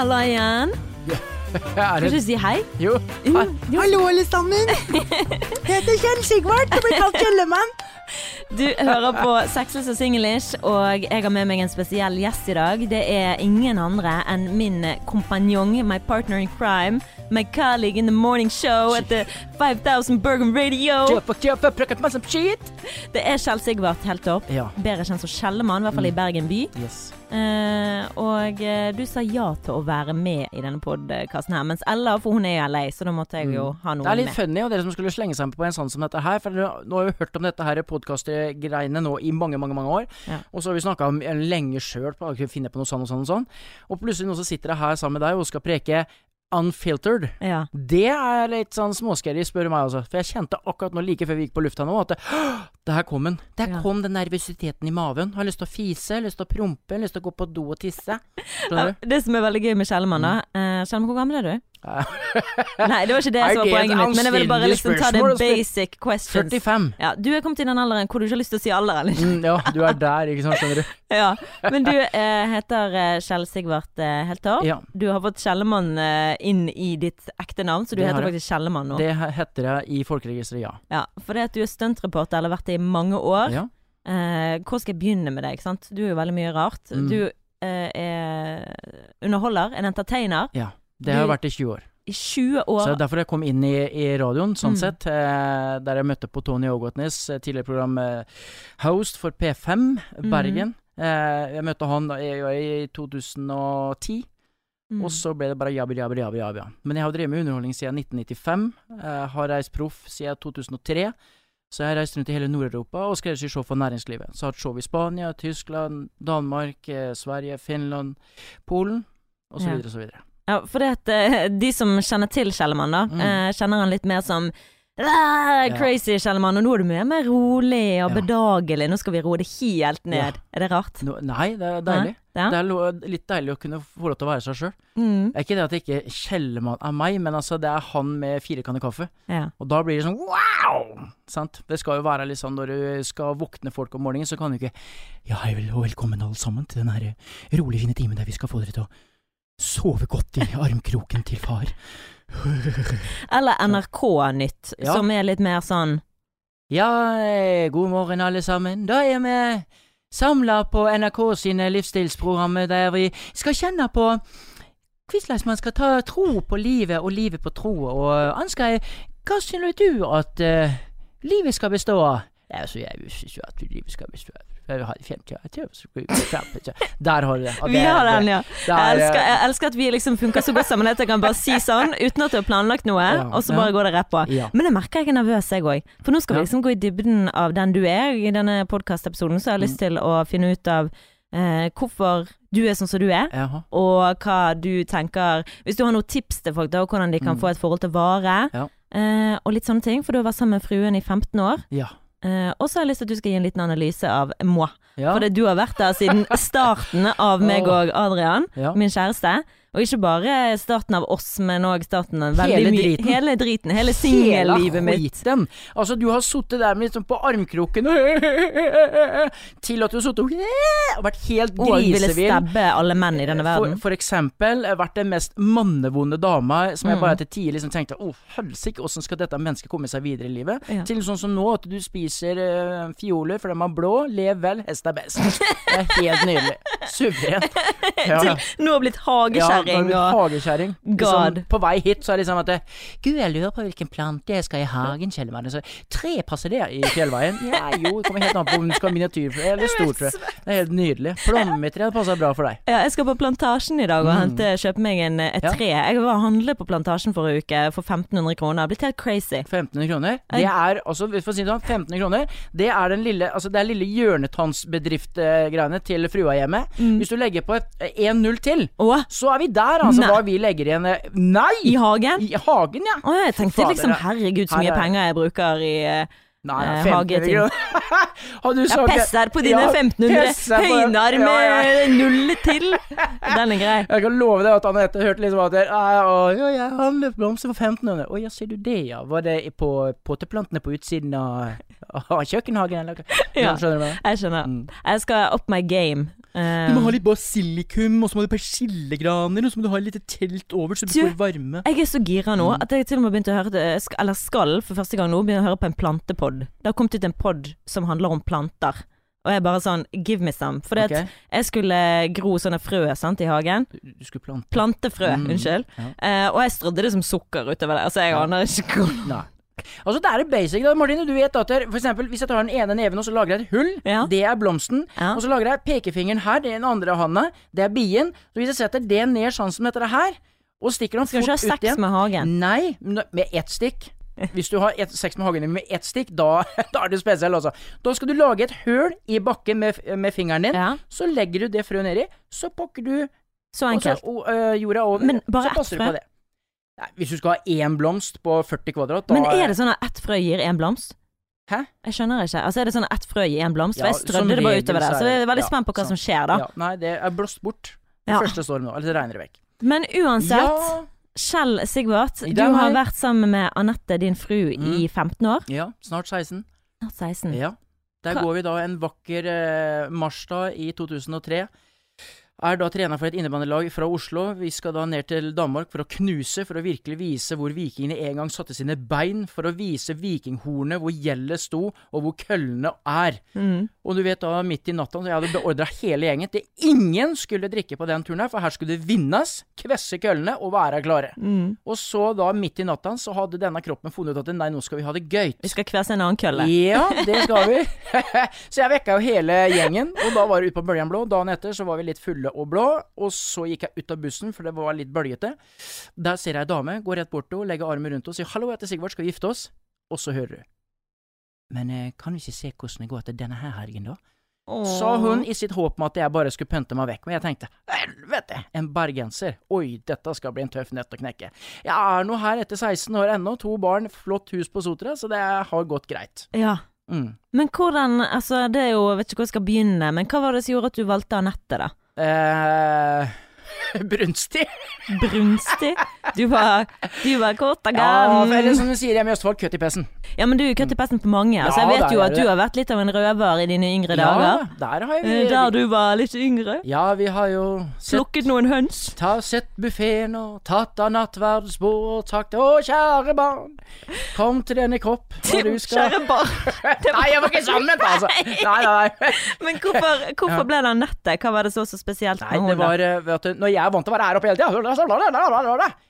halla igjen. Skal det du si hei? Jo. Jo, Hei. jo. Hallo, alle sammen. Jeg heter Kjell Sigvart og blir kalt Kjellemann. Du hører på Sexless og singlish, og jeg har med meg en spesiell gjest i dag. Det er ingen andre enn min kompanjong, my partner in crime, my colleague in the morning show at the 5000 Bergen Radio. Det er Kjell Sigvart helt topp. Ja. Bedre kjent som Kjellemann, i hvert fall i Bergen by. Yes. Eh, og eh, du sa ja til å være med i denne podkasten her, mens Ella, for hun er jo LA, så da måtte jeg jo ha Det er litt med. funny, og dere som skulle slenge seg med på en sånn som dette her. For dere- nå har vi hørt om dette her podkastgreiene nå i mange, mange mange år. Ja. Og så har vi snakka en lenge sjøl på å finne på noe sånn og sånn og sånn. Og plutselig nå så sitter jeg her sammen med deg og skal preke unfiltered. Ja. Det er litt sånn småskeri, spør du meg altså. For jeg kjente akkurat nå, like før vi gikk på lufta nå, at det, det her kom den. Der Ja. kom den nervøsiteten i maven. Har lyst til å fise, lyst til å prompe, lyst til å gå på do og tisse. Ja. Det som er veldig gøy med Kjellemann, da eh, Kjellemann, hvor gammel er du? Nei, det var ikke det som var poenget mitt, men jeg ville bare liksom ta det basic questions. 45. Ja, du er kommet i den alderen hvor du ikke har lyst til å si alderen. Liksom. Mm, ja, du er der, ikke sant, skjønner du. Ja. Men du eh, heter eh, Kjell Sigvart eh, Heltorp. Ja, Du har fått Kjellemann eh, inn i ditt ekte navn, så du Det heter faktisk Kjellemann nå. det heter jeg i folkeregisteret, ja. Ja, for det at du er stuntreporter, eller har vært det i mange år. ja. Eh, hvor skal jeg begynne med deg? Sant? Du er jo veldig mye rart. Mm. Du eh, er underholder, en entertainer, ja. Det har jeg vært i 20 år. i 20 Så det år. er derfor jeg kom inn i, i radioen, sånn Mm. sett. Eh, der jeg møtte på Tony Ågotnes, eh, tidligere programhost for P5 Mm. Bergen. Eh, jeg møtte han i, i 2010. Mm. Og så ble det bare jabbi, jabbi, jabbi, jabbi. Men jeg har drevet med underholdning siden 1995. Eh, har reist proff siden 2003. Så jeg har reist rundt i hele Nord-Europa og skrevet show for næringslivet. Så jeg har hatt show i Spania, Tyskland, Danmark, eh, Sverige, Finland, Polen osv. Ja. så videre. Ja, for det at eh, de som kjenner til Kjellemann, da, Mm. eh, kjenner han litt mer som «Ah, Crazy Kjellemann, og nå er du mye mer rolig og Ja. bedagelig. Nå skal vi roe det helt ned. Er det rart? No, nei, det er deilig. Ja. Det er litt deilig å kunne få lov til å være seg sjøl. Mm. Det er ikke det at det ikke Kjellemann er meg, men altså det er han med fire kanner kaffe. ja. Og da blir det sånn wow! Sant? Det skal jo være litt sånn når du skal våkne folk om morgenen, så kan du ikke Ja, hei og velkommen alle sammen til den her rolig fine timen der vi skal få dere til å sove godt i armkroken til far. Eller NRK-nytt, Ja. som er litt mer sånn Ja, eh, god morgen alle sammen. Da er vi samla på NRK sine livsstilsprogrammer der vi skal kjenne på hvordan man skal ta tro på livet og livet på tro. Og Ansgeir, hva synes du at uh, livet skal bestå av? Altså, jeg synes jo at livet skal bestå av jeg har 50 år til, så skal vi frem Der har du det. Vi har den, ja. det Jeg er, elsker, jeg elsker at vi liksom funker så godt sammen at jeg kan bare si sånn uten at du har planlagt noe, Ja, og så ja. bare går det rett på. Ja. Men jeg merker jeg er nervøs, jeg òg. For nå skal vi liksom gå i dybden av den du er. I denne podkastepisoden så har jeg lyst Mm. til å finne ut av eh, hvorfor du er sånn som du er. Jaha. og hva du tenker Hvis du har noen tips til folk, da, hvordan de kan Mm. få et forhold til vare, Ja. eh, og litt sånne ting. For du har vært sammen med fruen i 15 år. Ja. Eh, og så har jeg lyst til at du skal gi en liten analyse av moi. Ja. For du har vært der siden starten av meg og Adrian, ja. min kjæreste. Og ikke bare starten av oss, men òg starten av Hele driten. Hele driten. Hele singellivet mitt. Altså, du har sittet der med liksom på armkroken til at du har sittet og vært helt Og ville grisevill. stabbe alle menn i denne verden. for eksempel eh, vært den mest mannevonde dama som jeg Mm. bare til tider liksom tenkte Å, helsike, åssen skal dette mennesket komme seg videre i livet? Ja. Til sånn som nå, at du spiser eh, fioler for de er blå. Lev vel, hest er best. Det er helt nydelig. Suverent. Ja. Til nå har blitt Ja, nå er hagekjerring og hagekjerring. God. Liksom, på vei hit så er det liksom at det, Gud, jeg lurer på hvilken plante jeg skal i hagen, Kjellemann. Så, tre passer det i fjellveien? Ja, jo, det kommer helt an på om du skal ha miniatyr eller stortre. Det er helt nydelig. Plommetre passer bra for deg. Ja, jeg skal på Plantasjen i dag og Mm. hente, kjøpe meg en, et Ja. tre. Jeg var og handlet på Plantasjen forrige uke for 1500 kroner. Blitt helt crazy. 1500 kroner. Det er altså, for å si det sånn, 1500 kroner, det er den lille Altså, det er lille hjørnetannsbedrift-greiene til frua hjemme. Mm. Hvis du legger på et 1-0 til, Åh. så er vi der, altså. Nei. Hva vi legger igjen eh, Nei! i hagen? I hagen, ja. Å, jeg tenkte Fader, liksom herregud så mye er- penger jeg bruker i eh, Nei, Eh, 1500 hageting. du Jeg pesser på dine Ja, 1500 høyner høynar Ja, med null til. Den er grei. Jeg kan love deg at Anette hørte liksom at «Nei, å, ja, jeg handler blomster for 1500. Å ja, ser du det, ja. Var det på potteplantene på utsiden av, av kjøkkenhagen, eller? Ja. Skjønner du? Jeg skjønner. Mm. Jeg skal up my game. Um, Du må ha litt basilikum, og så må du persillegraner, og så må du ha litt telt over, så du, Du- får varme. jeg er så gira nå Mm. at jeg til og med begynte å høre Eller skal for første gang nå begynne å høre på en plantepod. Det har kommet ut en pod som handler om planter. Og jeg bare sånn give me some. For okay. jeg skulle gro sånne frø sant, i hagen. Du, skulle plante. Plantefrø, Mm, unnskyld. ja. Eh, og jeg strødde det som sukker utover det. Altså, jeg Ja. aner ikke hvor Altså, det er det basic, da, Martine. Du vet at for eksempel, hvis jeg tar den ene neven og så lager jeg et hull, Ja. det er blomsten. Ja. Og så lager jeg pekefingeren her, det er den andre handa, det er bien. Så hvis jeg setter det ned sånn som dette her, og stikker den fort Skal du Skal ikke ha ut sex med hagen? Nei, med ett stikk. Hvis du har et, sex med hagen din med ett stikk, da, da er du spesiell, altså. Da skal du lage et høl i bakken med, med fingeren din. Ja, Så legger du det frøet nedi, så pakker du så og så, enkelt. og, øh, jorda over, Men bare så ett passer du på det. Nei, hvis du skal ha én blomst på 40 kvadrat, da Men er det sånn at ett frø gir én blomst? Hæ? Jeg skjønner ikke. Altså Er det sånn at ett frø gir én blomst? For jeg strødde det bare utover det. så jeg er veldig ja, spent på hva sånn. som skjer da. Ja, nei, det er blåst bort. Ja. første stormen nå. Eller det regner det vekk. Men uansett, Ja, Kjell Sigvart, du har hei. vært sammen med Anette, din fru, i 15 år. ja, snart 16. Snart 16. Ja. Der Hva- går vi da en vakker eh, marsdag i 2003. Er da trener for et innebandylag fra Oslo. Vi skal da ned til Danmark for å knuse, for å virkelig vise hvor vikingene en gang satte sine bein. For å vise vikinghornet hvor gjeldet sto, og hvor køllene er. Mm. Og du vet da, midt i natta, så jeg hadde beordra hele gjengen til ingen skulle drikke på den turen her, for her skulle det vinnes, kvesse køllene og være klare. Mm. Og så da, midt i natta, så hadde denne kroppen funnet ut at nei, nå skal vi ha det gøy. Vi skal kvesse en annen kølle. Ja, det skal vi. så jeg vekka jo hele gjengen, og da var det ute på Bøljan Blå. Dagen etter så var vi litt fulle og blå, og så gikk jeg ut av bussen, for det var litt bølgete. Der ser jeg ei dame, går rett bort til henne, legger armen rundt henne og sier 'hallo, jeg heter Sigvart, skal vi gifte oss?' Og så hører du 'men eh, kan vi ikke se hvordan det går til denne her helgen, da?' Åh. Sa hun i sitt håp om at jeg bare skulle pønte meg vekk, men jeg tenkte helvete, en bergenser, oi, dette skal bli en tøff nøtt å knekke. Jeg er nå her etter 16 år ennå, to barn, flott hus på Sotra, så det har gått greit. Ja. Mm. Men hvordan Altså, det er jo Jeg vet ikke hvor jeg skal begynne, men hva var det som gjorde at du valgte Anette, da? Eh, brunstig? Brunstig? Du var, du var kort og Ja, eller gæren. som de sier hjemme i Østfold, kutt i pessen. Ja, men du er køtt i pessen på mange. Altså, Ja, jeg vet der jo er at det. du har vært litt av en røver i dine yngre dager. Ja, der har Eh, vi Der du var litt yngre. Ja, vi har jo sett Plukket noen høns. Ta, sett buffeen og tatt av nattverdsbord og sagt Å, kjære barn, kom til denne kropp, og du skal Kjære barn. Nei, jeg var ikke sammen ment, altså! Nei, nei, nei. Men hvorfor, hvorfor ble det Anette? Hva var det så så spesielt Nei, det henne? var eh, vet du, Når jeg er vant til å være her oppe hele tida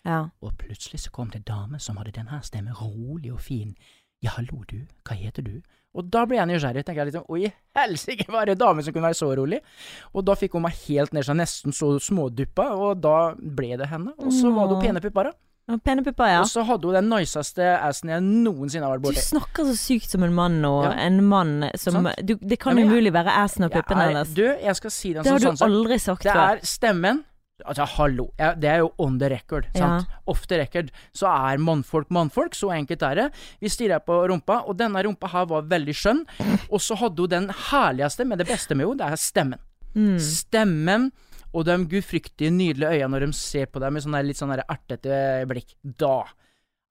Ja. Og plutselig så kom det en dame som hadde denne stemmen rolig og fin. Ja, hallo du, hva heter du? Og da ble jeg nysgjerrig. tenker jeg liksom, Oi, helsike, var det en dame som kunne være så rolig? Og da fikk hun meg helt ned, så nesten så småduppa, og da ble det henne. Og så var det jo pene pupper, da. Pene pupper, ja. Og så hadde hun den niceste assen jeg noensinne har vært Du snakker så sykt som en mann nå. Ja. En mann som du, Det kan Ja, umulig være assen og puppene hennes. Du, jeg skal si den Det har som du sånn sagt. aldri sagt Det er stemmen. Altså, hallo. Ja, det er jo on the record, sant. Off the record. Så er mannfolk mannfolk, så enkelt er det. Vi stirrer på rumpa, og denne rumpa her var veldig skjønn. Og så hadde hun den herligste, men det beste med henne, det er stemmen. Mm. Stemmen og de gudfryktige, nydelige øynene når de ser på deg med sånne litt sånn ertete blikk. Da.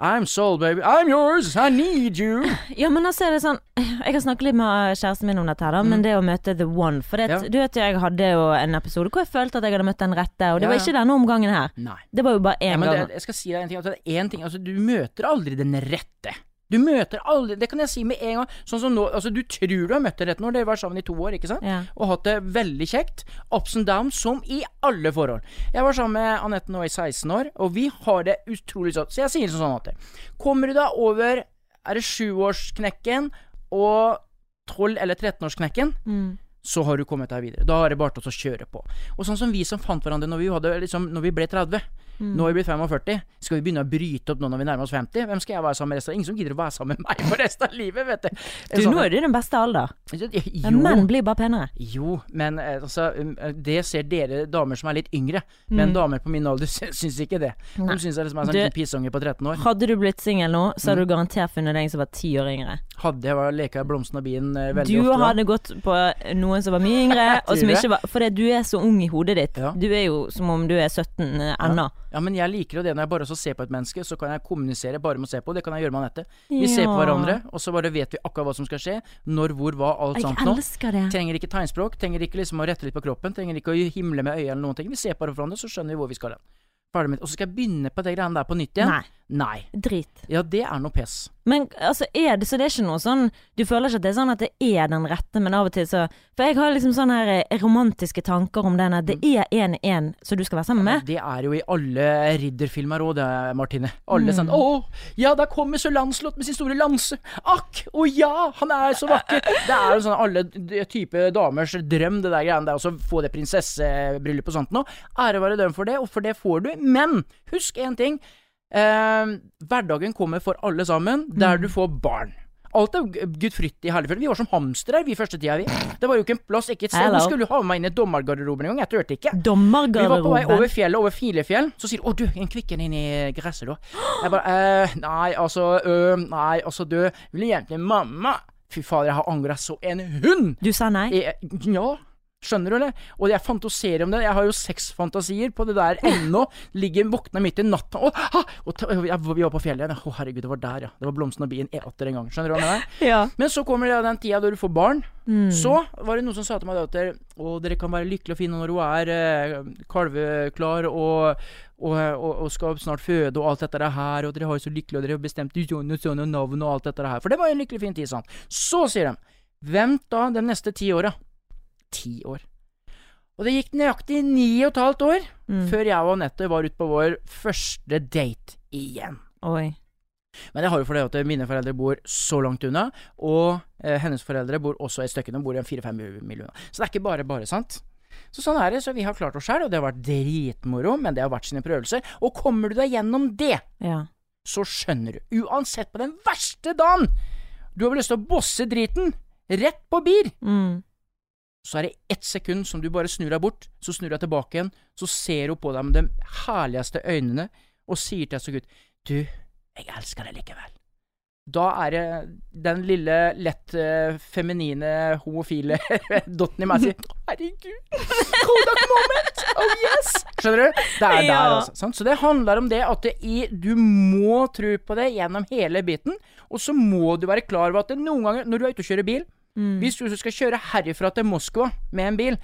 I'm sold, baby. I'm yours. I need you. Ja, men altså er det sånn Jeg har snakket litt med kjæresten min om dette her, da, men det å møte the one For det, Mm. Ja. du vet jo, jeg hadde jo en episode hvor jeg følte at jeg hadde møtt den rette, og det Ja, var ikke denne omgangen her. Nei. Det var jo bare én ja, gang. det, jeg skal si deg en ting. Altså, det er en ting altså, du møter aldri den rette. Du møter alle Det kan jeg si med en gang. Sånn som nå Altså, du tror du har møtt den rett nå. dere var sammen i to år, ikke sant? Ja. Og hatt det veldig kjekt. Ups and downs, som i alle forhold. Jeg var sammen med Anette nå i 16 år, og vi har det utrolig sånn. Så jeg sier sånn at Kommer du da over Er det sjuårsknekken og 12- eller 13-årsknekken? Mm. så har du kommet deg videre. Da er det bare til å kjøre på. Og sånn som vi som fant hverandre når vi, hadde, liksom, når vi ble 30. Mm. Nå har vi blitt 45. Skal vi begynne å bryte opp nå når vi nærmer oss 50? Hvem skal jeg være sammen med resten av Ingen som gidder å være sammen med meg for resten av livet, vet du. Du, nå er du i den beste alder. jo, Men menn blir bare penere. jo, men eh, altså, um, eh, det ser dere damer som er litt yngre. Men damer på min alder sy- syns ikke det. Mm. De syns jeg liksom er en sånn pissunge på 13 år. Hadde du blitt singel nå, så Mm. hadde du garantert funnet deg som var ti år yngre. Hadde jeg leka blomsten og bien eh, veldig Du ofte Du hadde gått på noen som var mye yngre, og som ikke var Fordi du er så ung i hodet ditt. Ja. Du er jo som om du er 17 eh, ennå. Ja, men jeg liker jo det når jeg bare også ser på et menneske, så kan jeg kommunisere bare med å se på. Det kan jeg gjøre med Anette. Vi ser på hverandre, og så bare vet vi akkurat hva som skal skje. Når, hvor, hva, alt sånt nå. Trenger ikke tegnspråk, trenger ikke liksom å rette litt på kroppen, trenger ikke å himle med øya eller noen ting. Vi ser bare på hverandre, så skjønner vi hvor vi skal hen. Og så skal jeg begynne på det greiene der på nytt igjen? Nei. Nei. Drit. Ja, det er noe pes. Men altså, er det, så det er ikke noe sånn Du føler ikke at det er sånn at det er den rette, men av og til så For jeg har liksom sånne her eh, romantiske tanker om den at det er en en som du skal være sammen med. Det er jo i alle ridderfilmer òg, det, Martine. Alle Mm. sånn 'Å, ja, der kommer Sir Lancelot med sin store lanse'. Akk, å ja, han er så vakker. Det er jo sånn alle type damers drøm, det der greiene der, å få det prinsessebryllup og sånt nå. Ære være dem for det, og for det får du. Men husk én ting. Eh, hverdagen kommer for alle sammen, der Mm. du får barn. Alt er gudfryktig herlig. Vi var som hamstere vi første tida, vi. Det var jo ikke en plass, ikke et sted. Hello. Du skulle ha meg inn i dommergarderoben en gang, jeg turte ikke. Vi var på vei over fjellet, over Filefjell. Så sier de 'Å, du, en kvikken inn i gresset, da'. Jeg bare eh, Nei, altså ø, Nei, altså, du vil egentlig mamma. Fy fader, jeg har angra så en hund! Du sa nei? Jeg, ja. Skjønner du, eller? Og jeg fantaserer om det. Jeg har jo seks fantasier på det der ennå. Ligger våkna midt i natta og, og, og jeg, Vi var på fjellet. Å, herregud, det var der, ja. Det var blomsten og bien E8 en gang. Skjønner du hva jeg mener? Ja. Men så kommer det den tida da du får barn. Mm. Så var det noen som sa til meg at å, dere kan være lykkelige og fine når hun er eh, kalveklar og, og, og, og skal snart føde og alt dette her, og dere har jo så lykkelig, og dere har bestemt sånn og sånn og navn og alt dette her. For det var jo en lykkelig fin tid, sant. Så sier de, vent da de neste ti åra. Ti år. Og det gikk nøyaktig ni og et halvt år Mm. før jeg og Anette var ute på vår første date igjen. Oi. Men det har jo fordi at mine foreldre bor så langt unna, og eh, hennes foreldre bor også et stykke de bor i en fire-fem mil unna. Så det er ikke bare bare, sant? Så sånn er det, så vi har klart oss sjøl, og det har vært dritmoro, men det har vært sine prøvelser. Og kommer du deg gjennom det, Ja. så skjønner du, uansett på den verste dagen du har lyst til å bosse driten rett på bir, Mm. Så er det ett sekund som du bare snur deg bort, så snur du deg tilbake igjen, så ser hun på deg med de herligste øynene og sier til deg så gutt, du, jeg elsker deg likevel. Da er det den lille, lett eh, feminine, homofile dotten i meg sier Herregud, Kodak moment! Oh yes! Skjønner du? Det er der, Ja. altså. Sant? Så det handler om det at det i, du må tro på det gjennom hele biten, og så må du være klar over at det noen ganger, når du er ute og kjører bil, Mm. hvis du skal kjøre herifra til Moskva med en bil,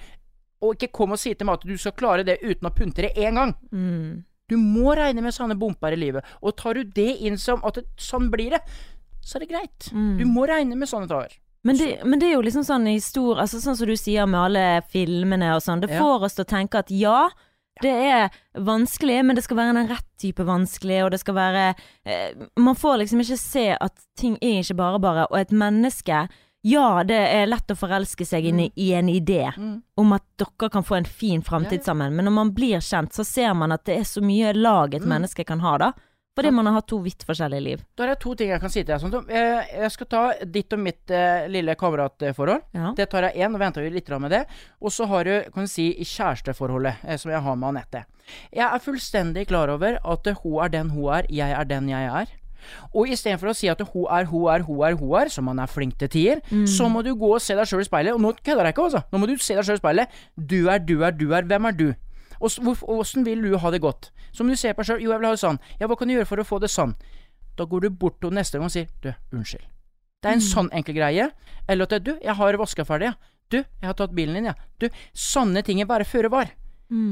og ikke kom og si til meg at du skal klare det uten å puntere én gang Mm. Du må regne med sånne bumper i livet, og tar du det inn som at det, sånn blir det, så er det greit. Mm. Du må regne med sånne tar. Men det, men det er jo liksom sånn i stor Altså sånn som du sier med alle filmene og sånn. Det Ja. får oss til å tenke at ja, det er vanskelig, men det skal være den rett type vanskelig, og det skal være eh, Man får liksom ikke se at ting er ikke bare bare, og et menneske ja, det er lett å forelske seg inn i, i en idé Mm. om at dere kan få en fin framtid Ja, ja. sammen, men når man blir kjent, så ser man at det er så mye lag et Mm. menneske kan ha, da. Fordi man har hatt to vidt forskjellige liv. Da er det to ting jeg kan si til deg. Sånn, jeg skal ta ditt og mitt eh, lille kameratforhold. Ja. Det tar jeg én, og venter vi litt med det. Og så har du kan du si, kjæresteforholdet eh, som jeg har med Anette. Jeg er fullstendig klar over at hun er den hun er, jeg er den jeg er. Og istedenfor å si at hun er, hun er, hun er, hun er, som man er flink til tider, så må du gå og se deg sjøl i speilet. Og nå kødder jeg ikke, altså. Nå må du se deg sjøl i speilet. Du er, du er, du er. Hvem er du? Åssen vil du ha det godt? Så må du se på deg sjøl. Jo, jeg vil ha det sånn. Ja, hva kan du gjøre for å få det sånn? Da går du bort til henne neste gang og sier du, unnskyld. Det er en sånn enkel greie. Eller at du, jeg har vaska ferdig, ja. Du, jeg har tatt bilen din, ja. Du, sånne ting er bare føre var.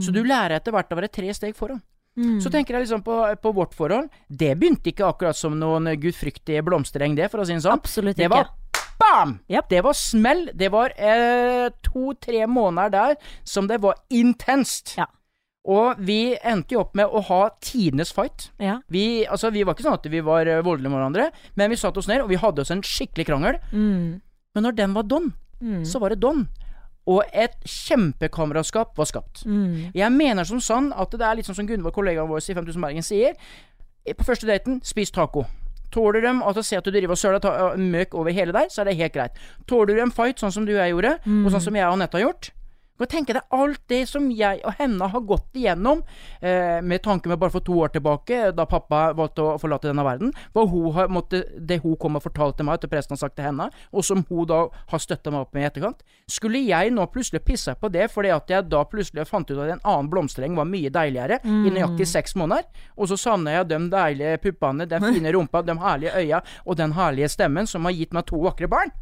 Så du lærer etter hvert å være tre steg foran. Mm. Så tenker jeg liksom på, på vårt forhold. Det begynte ikke akkurat som noen gudfryktige blomstereng, det, for å si det sånn. Absolutt ikke. Det var bam! Yep. Det var smell. Det var eh, to-tre måneder der som det var intenst. Ja. Og vi endte jo opp med å ha tidenes fight. Ja. Vi, altså, vi var ikke sånn at vi var eh, voldelige med hverandre, men vi satte oss ned, og vi hadde oss en skikkelig krangel. Mm. Men når den var don, Mm. så var det don. Og et kjempekameraskap var skapt. Mm. Jeg mener som sånn at det er litt sånn som Gunvor, kollegaen vår i 5000 Bergen, sier. På første daten, spis taco. Tåler de at å se at du driver og søler ta- møk over hele deg, så er det helt greit. Tåler du en fight, sånn som du og jeg gjorde, og sånn som jeg og Anette har gjort, Kan tenke deg alt det som jeg og henne har gått igjennom, eh, med tanke med bare for to år tilbake, da pappa valgte å forlate denne verden. Hva hun har, måtte, det hun kom og fortalte meg, Etter presten har sagt til henne, og som hun da har støtta meg opp med i etterkant. Skulle jeg nå plutselig pisse på det fordi at jeg da plutselig fant ut at en annen blomstereng var mye deiligere i nøyaktig seks måneder, og så savna jeg de deilige puppene, den fine rumpa, de herlige øya og den herlige stemmen som har gitt meg to vakre barn.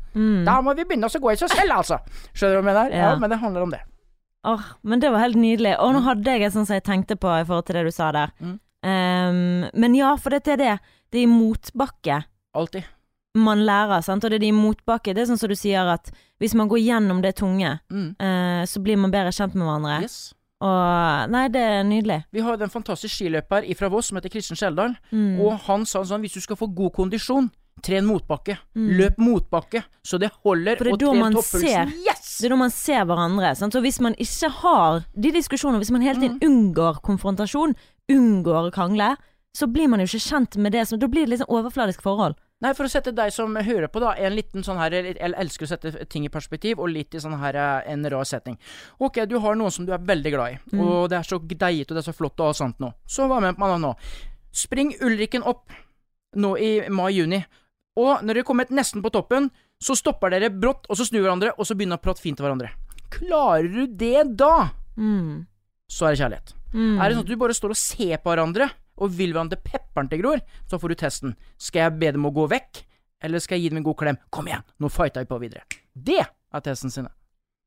Da må vi begynne oss å gå i seg selv, altså. Skjønner du hva jeg mener? Ja. Ja. men det handler om det. Åh, men det var helt nydelig. Og nå hadde jeg et sånt som jeg tenkte på i forhold til det du sa der. Mm. Um, men ja, for det er det. Det er i motbakke Alltid. man lærer, sant. Og det er i motbakke. Det er sånn som du sier at hvis man går gjennom det tunge, Mm. uh, så blir man bedre kjent med hverandre. Yes. Og Nei, det er nydelig. Vi har jo en fantastisk skiløper fra Voss som heter Kristian Skjeldal. Mm. Og han sa sånn hvis du skal få god kondisjon, tren motbakke. Mm. Løp motbakke, så det holder. For det er og da man ser. Yes! Det er da man ser hverandre. Sant? Så hvis man ikke har de diskusjonene, hvis man hele tiden Mm. unngår konfrontasjon, unngår å krangle, så blir man jo ikke kjent med det Så Da blir det sånn overfladisk forhold. Nei, for å sette deg som hører på, da, en liten sånn her Jeg elsker å sette ting i perspektiv, og litt i sånn her eh, en rar setting. Ok, du har noen som du er veldig glad i, og det er så deilig og det er så flott og alt sånt nå. Så hva med man nå? Spring Ulriken opp nå i mai-juni, og når dere kommer nesten på toppen, så stopper dere brått, og så snur hverandre, og så begynner å prate fint til hverandre. Klarer du det da, Mm. så er det kjærlighet. Mm. Er det sånn at du bare står og ser på hverandre, og vil hverandre pepperen til gror, så får du testen. Skal jeg be dem å gå vekk, eller skal jeg gi dem en god klem? Kom igjen, nå fighter vi på videre. Det er testen sine.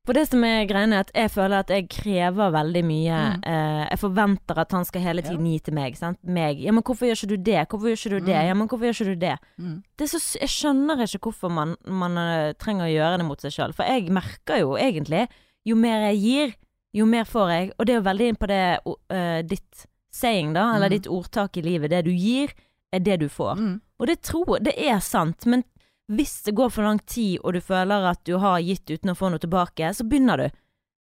For det som er greia, er at jeg føler at jeg krever veldig mye. Mm. Eh, jeg forventer at han skal hele tiden gi til meg. Sant? Meg. Ja, men hvorfor gjør ikke du det? Hvorfor gjør ikke du det? Mm. Ja, men hvorfor gjør ikke du det? Mm. det så, jeg skjønner ikke hvorfor man, man eh, trenger å gjøre det mot seg sjøl. For jeg merker jo egentlig, jo mer jeg gir, jo mer får jeg. Og det er jo veldig inn på det eh, ditt saying, da, eller Mm. ditt ordtak i livet. Det du gir, er det du får. Mm. Og det tror det er sant, men hvis det går for lang tid, og du føler at du har gitt uten å få noe tilbake, så begynner du.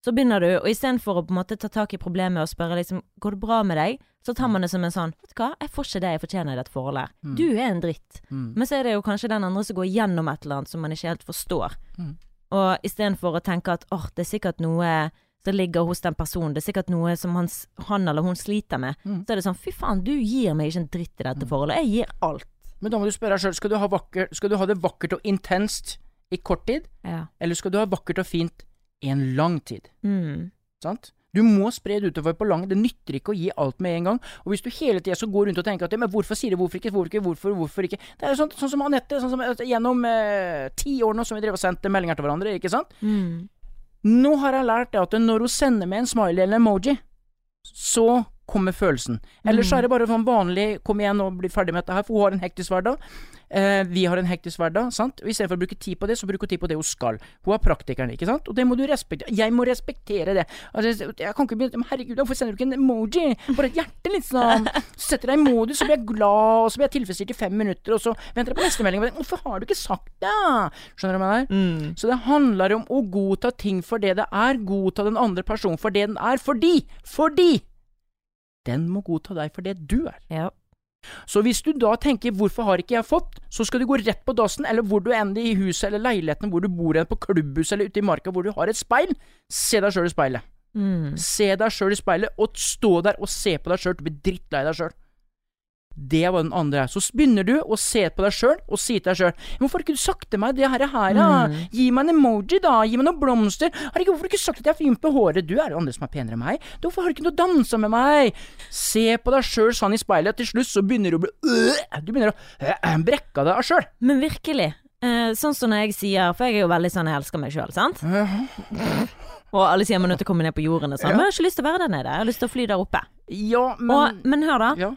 Så begynner du, og istedenfor å på en måte ta tak i problemet og spørre liksom går det bra med deg, så tar man det som en sånn vet du hva, jeg får ikke det jeg fortjener i dette forholdet. Mm. Du er en dritt. Mm. Men så er det jo kanskje den andre som går gjennom et eller annet som man ikke helt forstår. Mm. Og istedenfor å tenke at åh, det er sikkert noe som ligger hos den personen, det er sikkert noe som han, han eller hun sliter med, Mm. så er det sånn fy faen, du gir meg ikke en dritt i dette forholdet, jeg gir alt. Men da må du spørre deg sjøl, skal, du ha skal du ha det vakkert og intenst i kort tid, Ja. eller skal du ha vakkert og fint i en lang tid? Mm. Sant? Du må spre det utover på lang Det nytter ikke å gi alt med en gang. Og hvis du hele tida så går rundt og tenker at Men hvorfor sier det hvorfor ikke, hvorfor ikke, hvorfor, hvorfor ikke Det er jo sånn, sånn som Anette, sånn som gjennom eh, ti år nå som vi drev og sendte meldinger til hverandre, ikke sant? Mm. Nå har jeg lært det at når hun sender med en smiley eller emoji, så kommer følelsen. Ellers så er det bare sånn vanlig 'kom igjen og bli ferdig med dette her', for hun har en hektisk hverdag. Eh, vi har en hektisk hverdag, sant. Og Istedenfor å bruke tid på det, så bruker hun tid på det hun skal. Hun er praktikeren, ikke sant. Og det må du respektere. Jeg må respektere det. Altså, jeg kan ikke begynne Men herregud, hvorfor sender du ikke en emoji? Bare et hjerte, liksom. Så setter jeg i modus, så blir jeg glad, og så blir jeg tilfredsstilt i fem minutter, og så venter jeg på neste melding. Hvorfor har du ikke sagt det? Skjønner du hva jeg mener? Mm. Så det handler om å godta ting for det det er, godta den andre personen for det den er, fordi, fordi den må godta deg for det du er. Ja. Så hvis du da tenker 'hvorfor har ikke jeg fått', så skal du gå rett på dassen, eller hvor du ender i huset eller leiligheten hvor du bor, på klubbhuset eller ute i marka hvor du har et speil, se deg sjøl i speilet. Mm. Se deg sjøl i speilet, og stå der og se på deg sjøl, du blir drittlei deg sjøl. Det var den andre. Så begynner du å se på deg sjøl og si til deg sjøl 'Hvorfor har ikke du sagt til meg det her, her da? Mm. Gi meg en emoji, da. Gi meg noen blomster. Herregud, hvorfor har du ikke sagt at jeg er fin på håret? Du er det andre som er penere enn meg. Hvorfor har du ikke noe dansa med meg? Se på deg sjøl sånn i speilet. Til slutt så begynner du å bli øh, Du begynner å øh, brekke deg av sjøl. Men virkelig. Eh, sånn som når jeg sier For jeg er jo veldig sånn jeg elsker meg sjøl, sant? Og alle sier man er nødt til å komme ned på jorden og sånn. Men jeg har ikke lyst til å være der nede. Jeg har lyst til å fly der oppe. Ja, men Og, men hør, da. ja.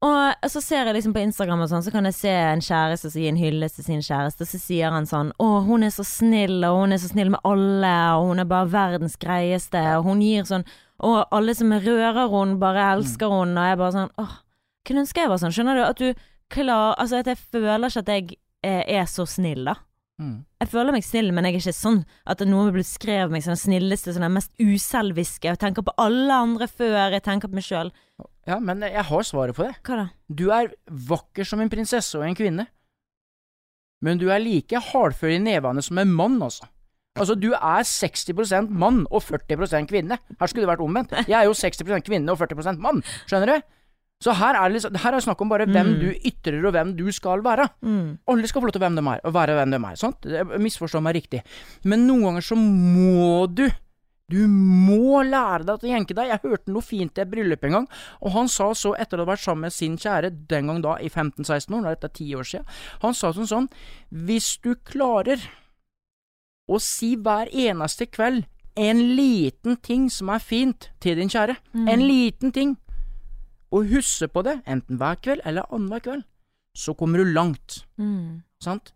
Og så ser jeg liksom på Instagram og sånn, så kan jeg se en kjæreste som gir en hyllest til sin kjæreste, så sier han sånn Å, hun er så snill, og hun er så snill med alle, og hun er bare verdens greieste, og hun gir sånn Og alle som rører hun, bare elsker hun, og jeg bare sånn Åh, kunne ønske jeg var sånn. Skjønner du? At du klar Altså, at jeg føler ikke at jeg eh, er så snill, da. Mm. Jeg føler meg snill, men jeg er ikke sånn at noen vil skrevet meg som den snilleste, som den mest uselviske. Jeg tenker på alle andre før jeg tenker på meg sjøl. ja, men jeg har svaret på det. Hva da? Du er vakker som en prinsesse og en kvinne. Men du er like hardfør i nevene som en mann, altså. Altså, du er 60% mann og 40% kvinne. Her skulle det vært omvendt. Jeg er jo 60% kvinne og 40% mann. Skjønner du? Så her er det, liksom, her er det snakk om bare hvem Mm. du ytrer, og hvem du skal være. Mm. Alle skal få lov til hvem de er, å være hvem de er. Sant? Misforstå meg riktig. Men noen ganger så må du Du må lære deg å jenke deg. Jeg hørte noe fint i et bryllup en gang, og han sa så, etter å ha vært sammen med sin kjære, den gang da i 15-16 år, dette er ti år siden, han sa sånn sånn Hvis du klarer å si hver eneste kveld en liten ting som er fint til din kjære, en liten ting, og huske på det, enten hver kveld eller annenhver kveld, så kommer du langt. Mm. Sant?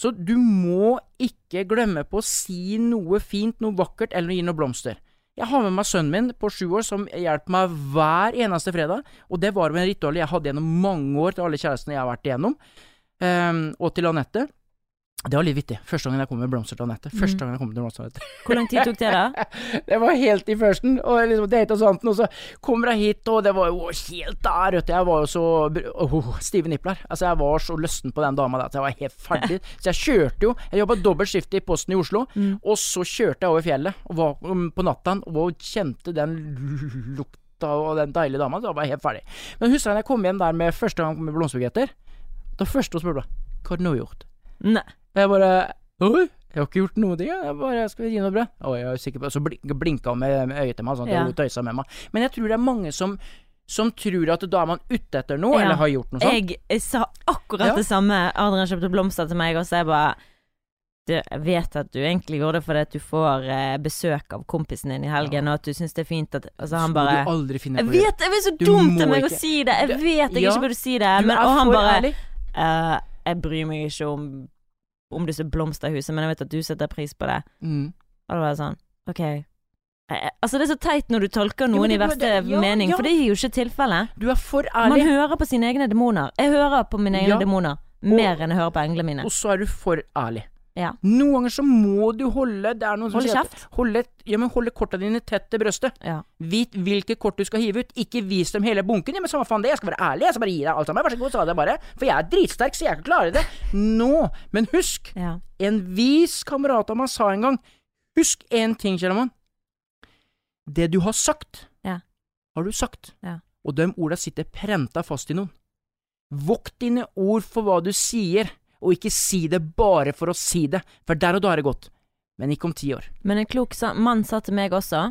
Så du må ikke glemme på å si noe fint, noe vakkert, eller gi noe blomster. Jeg har med meg sønnen min på sju år som hjelper meg hver eneste fredag, og det var jo en ritual jeg hadde gjennom mange år til alle kjærestene jeg har vært igjennom, um, og til Anette. Det var litt vittig. Første gangen jeg kom med blomster til Anette. Første gangen jeg kom med blomster til. Hvor lang tid tok det, da? Det var helt i førsten, og liksom date og sånt, og så kommer jeg hit, og det var jo helt der, vet du. Jeg var jo så oh, Stive nipler. Altså, jeg var så løsten på den dama der at jeg var helt ferdig. Så jeg kjørte jo Jeg jobba dobbelt skift i Posten i Oslo, og så kjørte jeg over fjellet og var um, på natta og kjente den lukta og den deilige dama, så jeg var helt ferdig. Men husker jeg da jeg kom hjem der med første gang med blomsterbuketter? Det første hun spurte, hva har du nå gjort? Nei. Og jeg bare Oi, jeg har ikke gjort noe. Jeg bare Skal vi gi noe brød? Og jeg er sikker på Så blink, blinka hun med, med øyet til meg, sånn at Ja. hun tøysa med meg. Men jeg tror det er mange som som tror at da er man ute etter noe, Ja. eller har gjort noe sånt. Jeg, sa akkurat Ja. det samme. Adrian kjøpte blomster til meg, og så jeg bare du, jeg vet at du egentlig gjorde det fordi at du får eh, besøk av kompisen din i helgen, og at du syns det er fint at Altså, han bare du aldri finne på Jeg vet, jeg er så Du dumt av meg å si det! Jeg vet jeg ja. ikke burde si det, men, er og han bare ærlig. Eh, Jeg bryr meg ikke om om disse blomsterhusene, men jeg vet at du setter pris på det. Mm. Og det var sånn, ok Eh, Altså Det er så teit når du tolker noen jo, i verste det- ja, mening, ja. for det er jo ikke tilfellet. Du er for Man hører på sine egne demoner. Jeg hører på mine egne Ja. demoner mer enn jeg hører på englene mine. og så er du for ærlig. Ja. Noen ganger så må du holde Det er noen som Holde sier at kjeft. holde, ja, men holde korta dine tett til brøstet. Ja. Vit hvilke kort du skal hive ut, ikke vis dem hele bunken. Ja, men samme faen det, jeg skal være ærlig, jeg skal bare gi deg alt sammen. Vær så god, sa det bare. For jeg er dritsterk, så jeg kan klare det. Nå. Men husk, Ja. en vis kamerat av meg sa en gang, husk én ting, kjære mann. Det du har sagt, Ja. har du sagt. Ja. Og de orda sitter prenta fast i noen. Vokt dine ord for hva du sier, og ikke si det bare for å si det, for der og da er det godt. Men ikke om ti år. Men en klok mann sa til meg også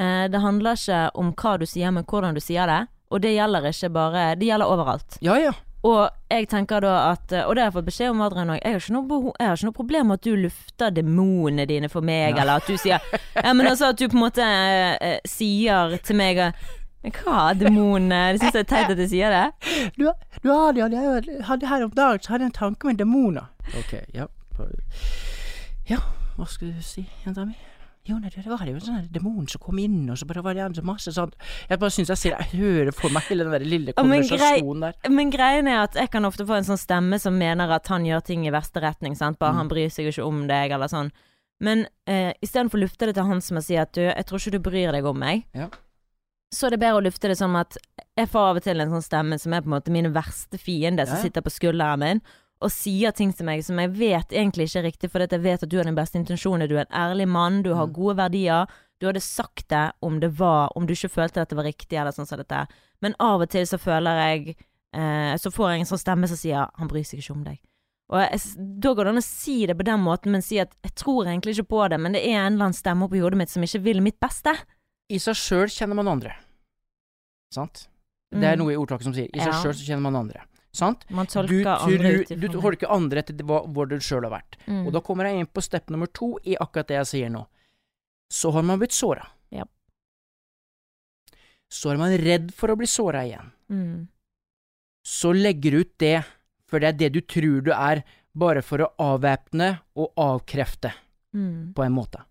eh, Det handler ikke om hva du sier, men hvordan du sier det. Og det gjelder ikke bare Det gjelder overalt. Ja, ja. Og jeg tenker da at Og det har jeg fått beskjed om Adrian òg. Jeg, har ikke noe jeg har ikke noe problem med at du lufter demonene dine for meg, eller at du sier Ja, men altså at du på en måte eh, eh, sier til meg eh, Men hva, demoner? Det syns jeg er teit at du sier det. Du, du Adrian, jeg hadde her om dagen så hadde jeg en tanke med demoner. Ok, ja. Ja, hva skulle du si, jenta mi? Jo, nei, det var jo en sånn demon som kom inn, og så bare var det en så masse sånn Jeg bare syns jeg ser Jeg hører for meg hele den der lille Ja, men grei- konversasjonen der. Men greien er at jeg kan ofte få en sånn stemme som mener at han gjør ting i verste retning, sant. Bare han bryr seg ikke om deg, eller sånn. Men eh, istedenfor å lufte det til han som sier si at du, jeg tror ikke du bryr deg om meg, Ja. Så det er det bedre å lufte det som at jeg får av og til en sånn stemme som er på en måte min verste fiende, som Ja, ja. sitter på skulderen min. Og sier ting til meg som jeg vet egentlig ikke er riktig, fordi jeg vet at du har den beste intensjonen. Du er en ærlig mann, du har Mm. gode verdier. Du hadde sagt det om det var Om du ikke følte at det var riktig, eller sånn som dette. Men av og til så føler jeg eh, Så får jeg en sånn stemme som sier 'han bryr seg ikke om deg'. Og jeg, da går det an å si det på den måten, men si at 'jeg tror egentlig ikke på det', men det er en eller annen stemme oppi hodet mitt som ikke vil mitt beste. I seg sjøl kjenner man andre. Sant? Det er Mm. noe i ordtaket som sier i seg Ja. sjøl så kjenner man andre. Sant? Man Du, andre du det. tolker andre etter hva, hvor du sjøl har vært. Mm. Og da kommer jeg inn på step nummer to i akkurat det jeg sier nå. Så har man blitt såra. Ja. Så er man redd for å bli såra igjen. Mm. Så legger du ut det, for det er det du tror du er, bare for å avvæpne og avkrefte, Mm. på en måte.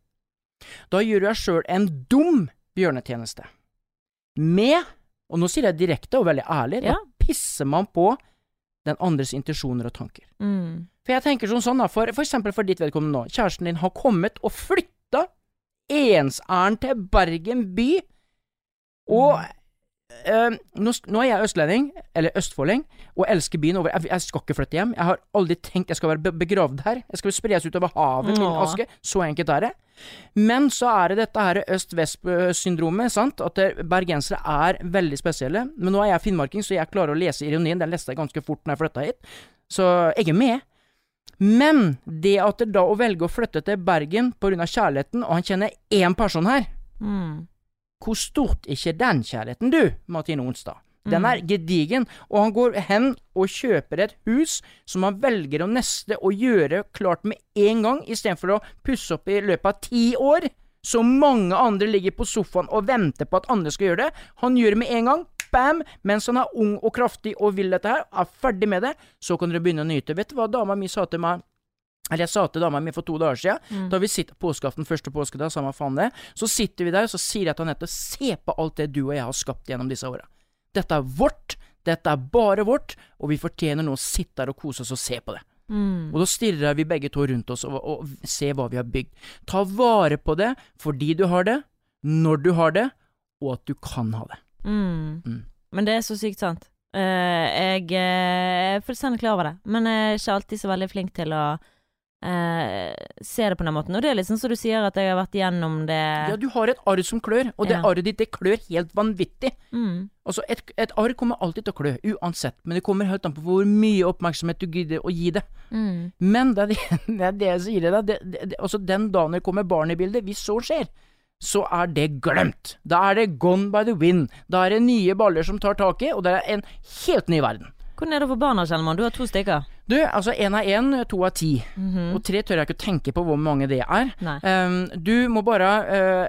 Da gjør du deg sjøl en dum bjørnetjeneste. Med, og nå sier jeg direkte og veldig ærlig, Ja. da pisser man på den andres intensjoner og tanker. Mm. For jeg tenker sånn sånn da, for, for eksempel for ditt vedkommende nå, kjæresten din har kommet og flytta ensærend til Bergen by, og eh, nå, nå er jeg østlending, eller østfolding, og elsker byen over jeg, jeg skal ikke flytte hjem. Jeg har aldri tenkt jeg skal være begravd her. Jeg skal spres utover havet, min aske. Så enkelt er det. Men så er det dette her øst-vest-syndromet, sant. At bergensere er veldig spesielle. Men nå er jeg finnmarking, så jeg klarer å lese ironien. Den leste jeg ganske fort når jeg flytta hit. Så jeg er med. Men det at det da å velge å flytte til Bergen pga. kjærligheten, og han kjenner én person her Mm. Hvor stort er ikke den kjærligheten, du, Martine Onstad? Den Mm. er gedigen, og han går hen og kjøper et hus som han velger å neste og gjøre klart med en gang, istedenfor å pusse opp i løpet av ti år. Så mange andre ligger på sofaen og venter på at andre skal gjøre det. Han gjør det med en gang. Bam! Mens han er ung og kraftig og vil dette her, er ferdig med det, så kan dere begynne å nyte. Vet du hva dama mi sa til meg? Eller jeg sa til dama mi for to dager siden, Mm. da vi sitter påskeaften, første påskedag, samme faen det, så sitter vi der, og så sier jeg til Anette, se på alt det du og jeg har skapt gjennom disse åra. Dette er vårt, dette er bare vårt, og vi fortjener nå å sitte der og kose oss og se på det. Mm. Og da stirrer vi begge to rundt oss og, og ser hva vi har bygd. Ta vare på det fordi du har det, når du har det, og at du kan ha det. Mm. Mm. Men det er så sykt sant. Uh, jeg eh, er fullstendig klar over det, men jeg er ikke alltid så veldig flink til å eh, ser det på den måten. Og det er liksom som du sier, at jeg har vært gjennom det Ja, du har et arr som klør, og det Ja. arret ditt, det klør helt vanvittig. mm. Altså, et, et arr kommer alltid til å klø, uansett, men det kommer helt an på hvor mye oppmerksomhet du gidder å gi det. Mm. Men det er det, det, er det jeg sier til deg. Det, altså den dagen det kommer barn i bildet, hvis så skjer, så er det glemt. Da er det gone by the wind. Da er det nye baller som tar tak i, og det er en helt ny verden. Hvordan er det for barna, Kjellmann? Du har to stykker. Du, altså én er én, to er ti. Mhm. Og tre tør jeg ikke å tenke på hvor mange det er. Ehm, du må bare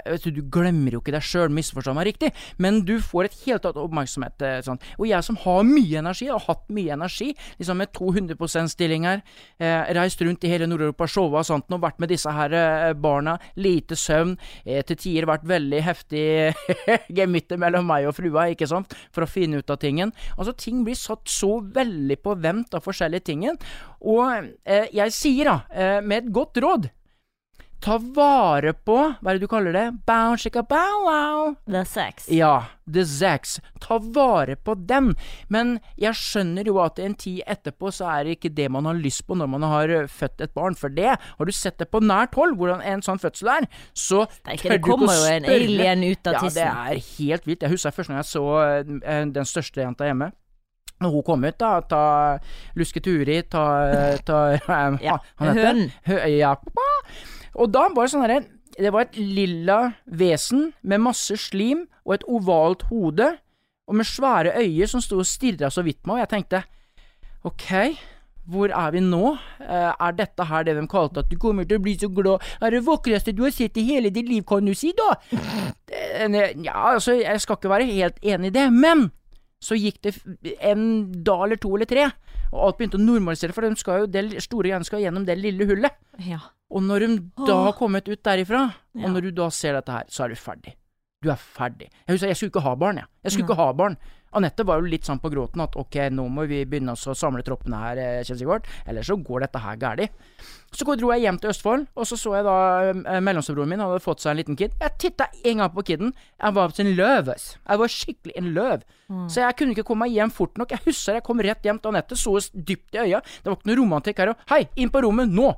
uh, Du glemmer jo ikke deg sjøl, misforstå meg riktig, men du får et helt annet oppmerksomhet. eh, sånn. Og jeg som har mye energi, har hatt mye energi, liksom med 200 %-stillinger, uh, reist rundt i hele Nord-Europa, showa og sånt, og vært med disse her barna, lite søvn, til tider vært veldig heftig gemytter mellom meg og frua, ikke sant, for å finne ut av tingen. Altså, ting blir satt så veldig på vent av forskjellige ting. Og eh, jeg sier da, eh, med et godt råd Ta vare på Hva er det du kaller det? Bow, shika, bow, wow. Er sex. Ja, the sex. Ta vare på den. Men jeg skjønner jo at en tid etterpå så er det ikke det man har lyst på når man har født et barn. For det, har du sett det på nært hold, hvordan en sånn fødsel er, så tør du ikke å spørre Det kommer jo en alien ut av tissen. Ja, det er helt vilt. Jeg husker første gang jeg så den største jenta hjemme. Når hun kom ut, da, ta Luske Turi, ta, ta Ja, han heter- Hun. Hø- Ja. Og da var det sånn herre Det var et lilla vesen med masse slim og et ovalt hode, og med svære øyer som sto og stirra så vidt meg, og jeg tenkte ok, hvor er vi nå? Eh, er dette her det de kalte at du kommer til å bli så glad? Er det vakreste du har sett i hele ditt liv, kan du si, da? Eh, Ja, altså, jeg skal ikke være helt enig i det, men så gikk det en dag eller to eller tre, og alt begynte å normalisere, for de skal jo, det store greiene skal gjennom det lille hullet. Ja. Og når de da har kommet ut derifra, Ja. og når du da ser dette her, så er du ferdig. Du er ferdig. Jeg husker, jeg skulle ikke ha barn, jeg. Jeg skulle Nei. ikke ha barn. Anette var jo litt sånn på gråten at ok, nå må vi begynne å samle troppene her, eh, Kjell Sigvart, ellers så går dette her galt. Så dro jeg hjem til Østfold, og så så jeg da eh, mellomstebroren min hadde fått seg en liten kid. Jeg titta en gang på kiden. Jeg var en løv. Jeg var skikkelig en løv. Mm. Så jeg kunne ikke komme meg hjem fort nok. Jeg husker jeg kom rett hjem til Anette, så oss dypt i øya. Det var ikke noe romantikk her. Og hei, inn på rommet nå!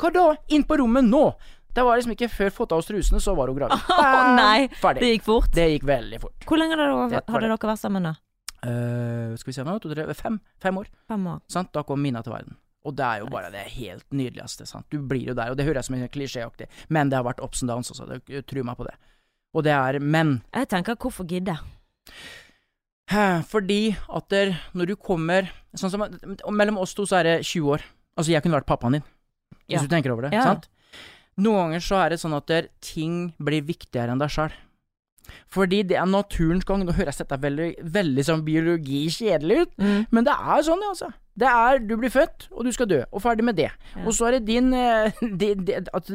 Hva da? Inn på rommet nå! Det var liksom ikke før fått av oss trusene, så var hun gravid. Å nei, Ferdig. det gikk fort. Det gikk veldig fort. Hvor lenge hadde, dere- vært sammen da? Uh, skal vi se nå, to, tre, fem, fem år. Fem år. Sant? Da kom Mina til verden. Og det er jo bare det helt nydeligste. Sant? Du blir jo der, og det høres som en klisjéaktig, men det har vært ups and downs også, det, tro meg på det. Og det er men. Jeg tenker, hvorfor gidde? Fordi at der, når du kommer sånn som, Mellom oss to så er det 20 år. Altså, jeg kunne vært pappaen din, hvis Ja. du tenker over det. Ja. sant? Noen ganger så er det sånn at ting blir viktigere enn deg sjøl. Fordi det er naturens gang. Nå høres dette veldig, veldig sånn biologi kjedelig ut, Mm. men det er sånn, det, altså. Det er du blir født, og du skal dø, og ferdig med det. Ja. Og så er det din, eh, din,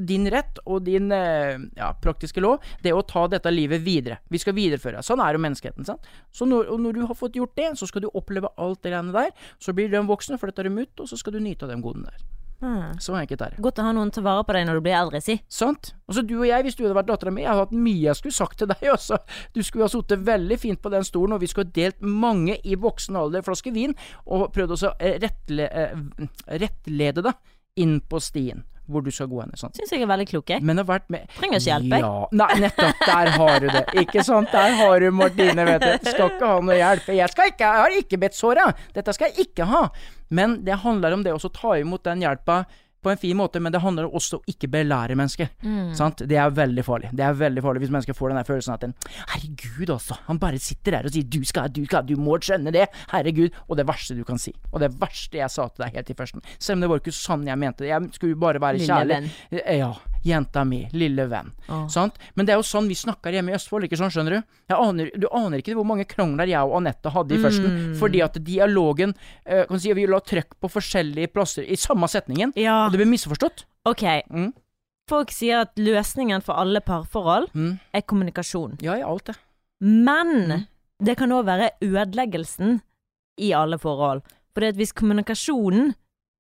din, rett og din eh, ja, praktiske lov, det å ta dette livet videre. Vi skal videreføre. Sånn er jo menneskeheten. sant? Så når, og når du har fått gjort det, så skal du oppleve alt det greiene der. Så blir du en voksen, flytter dem ut, og så skal du nyte av de godene der. Hmm. Så enkelt er det. Godt å ha noen til å vare på deg når du blir eldre, si. Sant? Altså du og jeg, hvis du hadde vært dattera mi, jeg hadde hatt mye jeg skulle sagt til deg også. Du skulle ha sittet veldig fint på den stolen, og vi skulle ha delt mange i voksen alder flasker vin, og prøvd å eh, rettle, eh, rettlede deg inn på stien hvor du skal gå hen. Sånn. Syns jeg er veldig klok, jeg. Men har vært med Trenger ikke hjelp, jeg. Ja, nei, nettopp. Der har du det. Ikke sant? Der har du Martine, vet du. Skal ikke ha noe hjelp. Jeg skal ikke, jeg har ikke bedt såra. Dette skal jeg ikke ha. Men det handler om det å ta imot den hjelpa på en fin måte, men det handler også om ikke belære mennesker. Mm. Sant? Det er veldig farlig. Det er veldig farlig hvis mennesker får den der følelsen at en, Herregud, altså. Han bare sitter der og sier du skal, du skal, du må skjønne det. Herregud. Og det verste du kan si. Og det verste jeg sa til deg helt i førsten. Selv om det var ikke sånn jeg mente det. Jeg skulle jo bare være kjærlig. Ja. Jenta mi. Lille venn. Sant? Men det er jo sånn vi snakker hjemme i Østfold, ikke sånn, skjønner du? Aner, du aner ikke hvor mange krangler jeg og Anette hadde i førsten, Mm. fordi at dialogen uh, kan si, Vi la trøkk på forskjellige plasser i samme setningen, Ja. og det ble misforstått. Ok. Mm. Folk sier at løsningen for alle parforhold Mm. er kommunikasjon. Ja, i alt det. Men Mm. det kan òg være ødeleggelsen i alle forhold. For hvis kommunikasjonen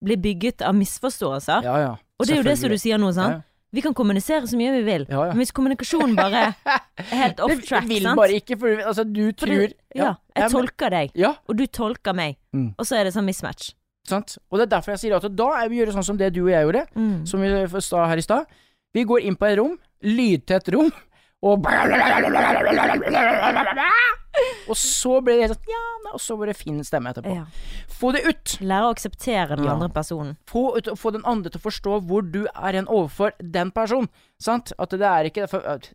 blir bygget av misforståelser, Ja, ja. og det er jo det som du sier nå, sant? Ja. Vi kan kommunisere så mye vi vil, Ja, ja. men hvis kommunikasjonen bare er helt off track, Jeg vil sant? bare ikke, for altså, du For tror det, ja, jeg tolker deg, Ja, og du tolker meg, Mm. og så er det sånn mismatch. sant. Og det er derfor jeg sier at da er vi gjøre sånn som det du og jeg gjorde, Mm. som vi sa her i stad. Vi går inn på et rom, lydtett rom, og Og så blir det sånn Ja, og så blir det fin stemme etterpå. Ja. Få det ut! Lære å akseptere den Ja. andre personen. Få, ut, få den andre til å forstå hvor du er en overfor den personen. Sant? At det er ikke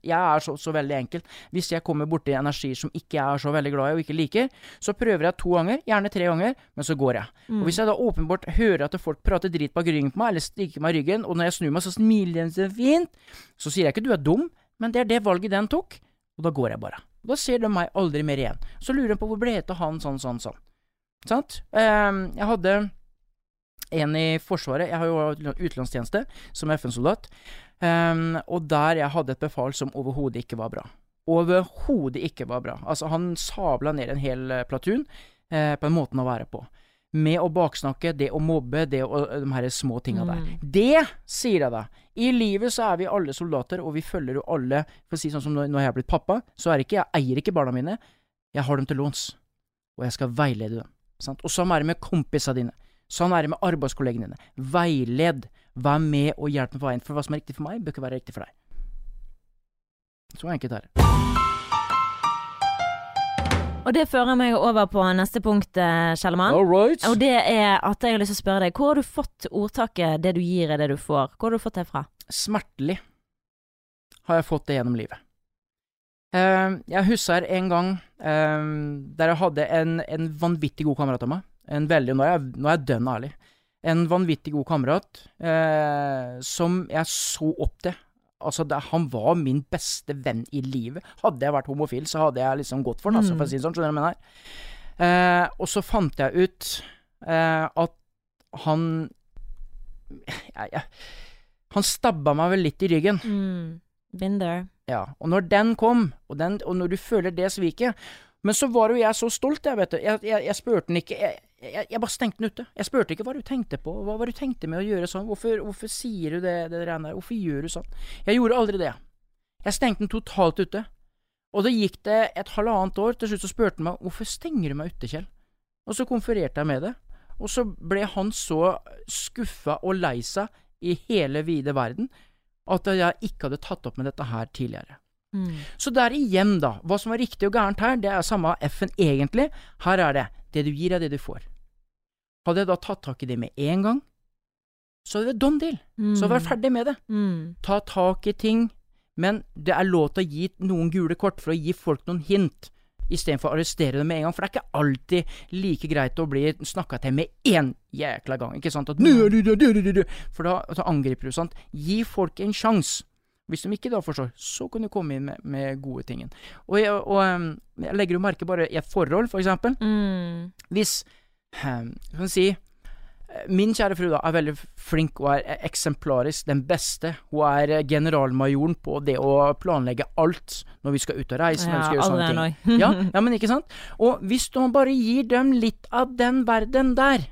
Jeg er så, så veldig enkel. Hvis jeg kommer borti energier som ikke jeg er så veldig glad i og ikke liker, så prøver jeg to ganger, gjerne tre ganger, men så går jeg. Og hvis jeg da åpenbart hører at folk prater drit bak ryggen på meg, eller stikker meg i ryggen, og når jeg snur meg, så smiler de så fint, så sier jeg ikke du er dum, men det er det valget den tok, og da går jeg bare. Da ser de meg aldri mer igjen. Så lurer de på hvor ble det av han sånn, sånn, sånn. Sant? Ehm, jeg hadde en i Forsvaret. Jeg har jo utenlandstjeneste som FN-soldat. Ehm, og der jeg hadde et befal som overhodet ikke var bra. Overhodet ikke var bra. Altså, han sabla ned en hel eh, platoon eh, på en måten å være på. Med å baksnakke, det å mobbe, det og de her små tinga der. Mm. Det sier jeg deg. I livet så er vi alle soldater, og vi følger jo alle For å si sånn som når, når jeg er blitt pappa, så er det ikke Jeg eier ikke barna mine. Jeg har dem til låns. Og jeg skal veilede dem. Sant? Og sånn er det med kompisene dine. Sånn er det med arbeidskollegene dine. Veiled. Vær med og hjelp meg på veien. For hva som er riktig for meg, bør ikke være riktig for deg. Så enkelt er det. Og det fører meg over på neste punkt, eh, Kjellemann. All right. Og det er at jeg har lyst til å spørre deg, hvor har du fått ordtaket 'det du gir er det du får'? Hvor har du fått det fra? Smertelig har jeg fått det gjennom livet. Eh, jeg husker en gang eh, der jeg hadde en, en vanvittig god kamerat av meg. En veldig, nå er jeg, nå er jeg dønn ærlig. En vanvittig god kamerat eh, som jeg så opp til. Altså, det, han var min beste venn i livet. Hadde jeg vært homofil, så hadde jeg liksom gått for den, altså, for å si det sånn. Skjønner du hva jeg mener? Eh, og så fant jeg ut eh, at han ja, ja, Han stabba meg vel litt i ryggen. Mm. Been there. Ja, og når den kom, og, den, og når du føler det sviket Men så var jo jeg så stolt, jeg, vet du. Jeg, jeg, jeg spurte den ikke jeg, jeg, jeg bare stengte den ute. Jeg spurte ikke hva du tenkte på, hva var du tenkte med å gjøre sånn, hvorfor, hvorfor sier du det, det der, hvorfor gjør du sånn? Jeg gjorde aldri det. Jeg stengte den totalt ute. Og det gikk det et halvannet år, til slutt så spurte han meg hvorfor stenger du meg ute, Kjell? Og så konfererte jeg med det. Og så ble han så skuffa og lei seg i hele vide verden at jeg ikke hadde tatt opp med dette her tidligere. Mm. Så der igjen, da. Hva som var riktig og gærent her, det er samme F-en egentlig. Her er det. Det du gir, er det du får. Hadde jeg da tatt tak i det med en gang, så hadde det done deal. Så hadde jeg vært ferdig med det. Mm. Ta tak i ting, men det er lov til å gi noen gule kort for å gi folk noen hint, istedenfor å arrestere dem med en gang. For det er ikke alltid like greit å bli snakka til med én jækla gang. Ikke sant? At, «Nå er du, du, du, du, du», For da, da angriper du, sant. Gi folk en sjanse. Hvis de ikke da forstår, så kan du komme inn med, med gode tingen. Og, jeg, og um, jeg legger jo merke bare i et forhold, for eksempel. Mm. Hvis um, Kan si eh, Min kjære fru da er veldig flink og er eksemplarisk, den beste. Hun er eh, generalmajoren på det å planlegge alt når vi skal ut og reise. når vi sånne ting. Ja, ja, men ikke sant? Og hvis man bare gir dem litt av den verden der,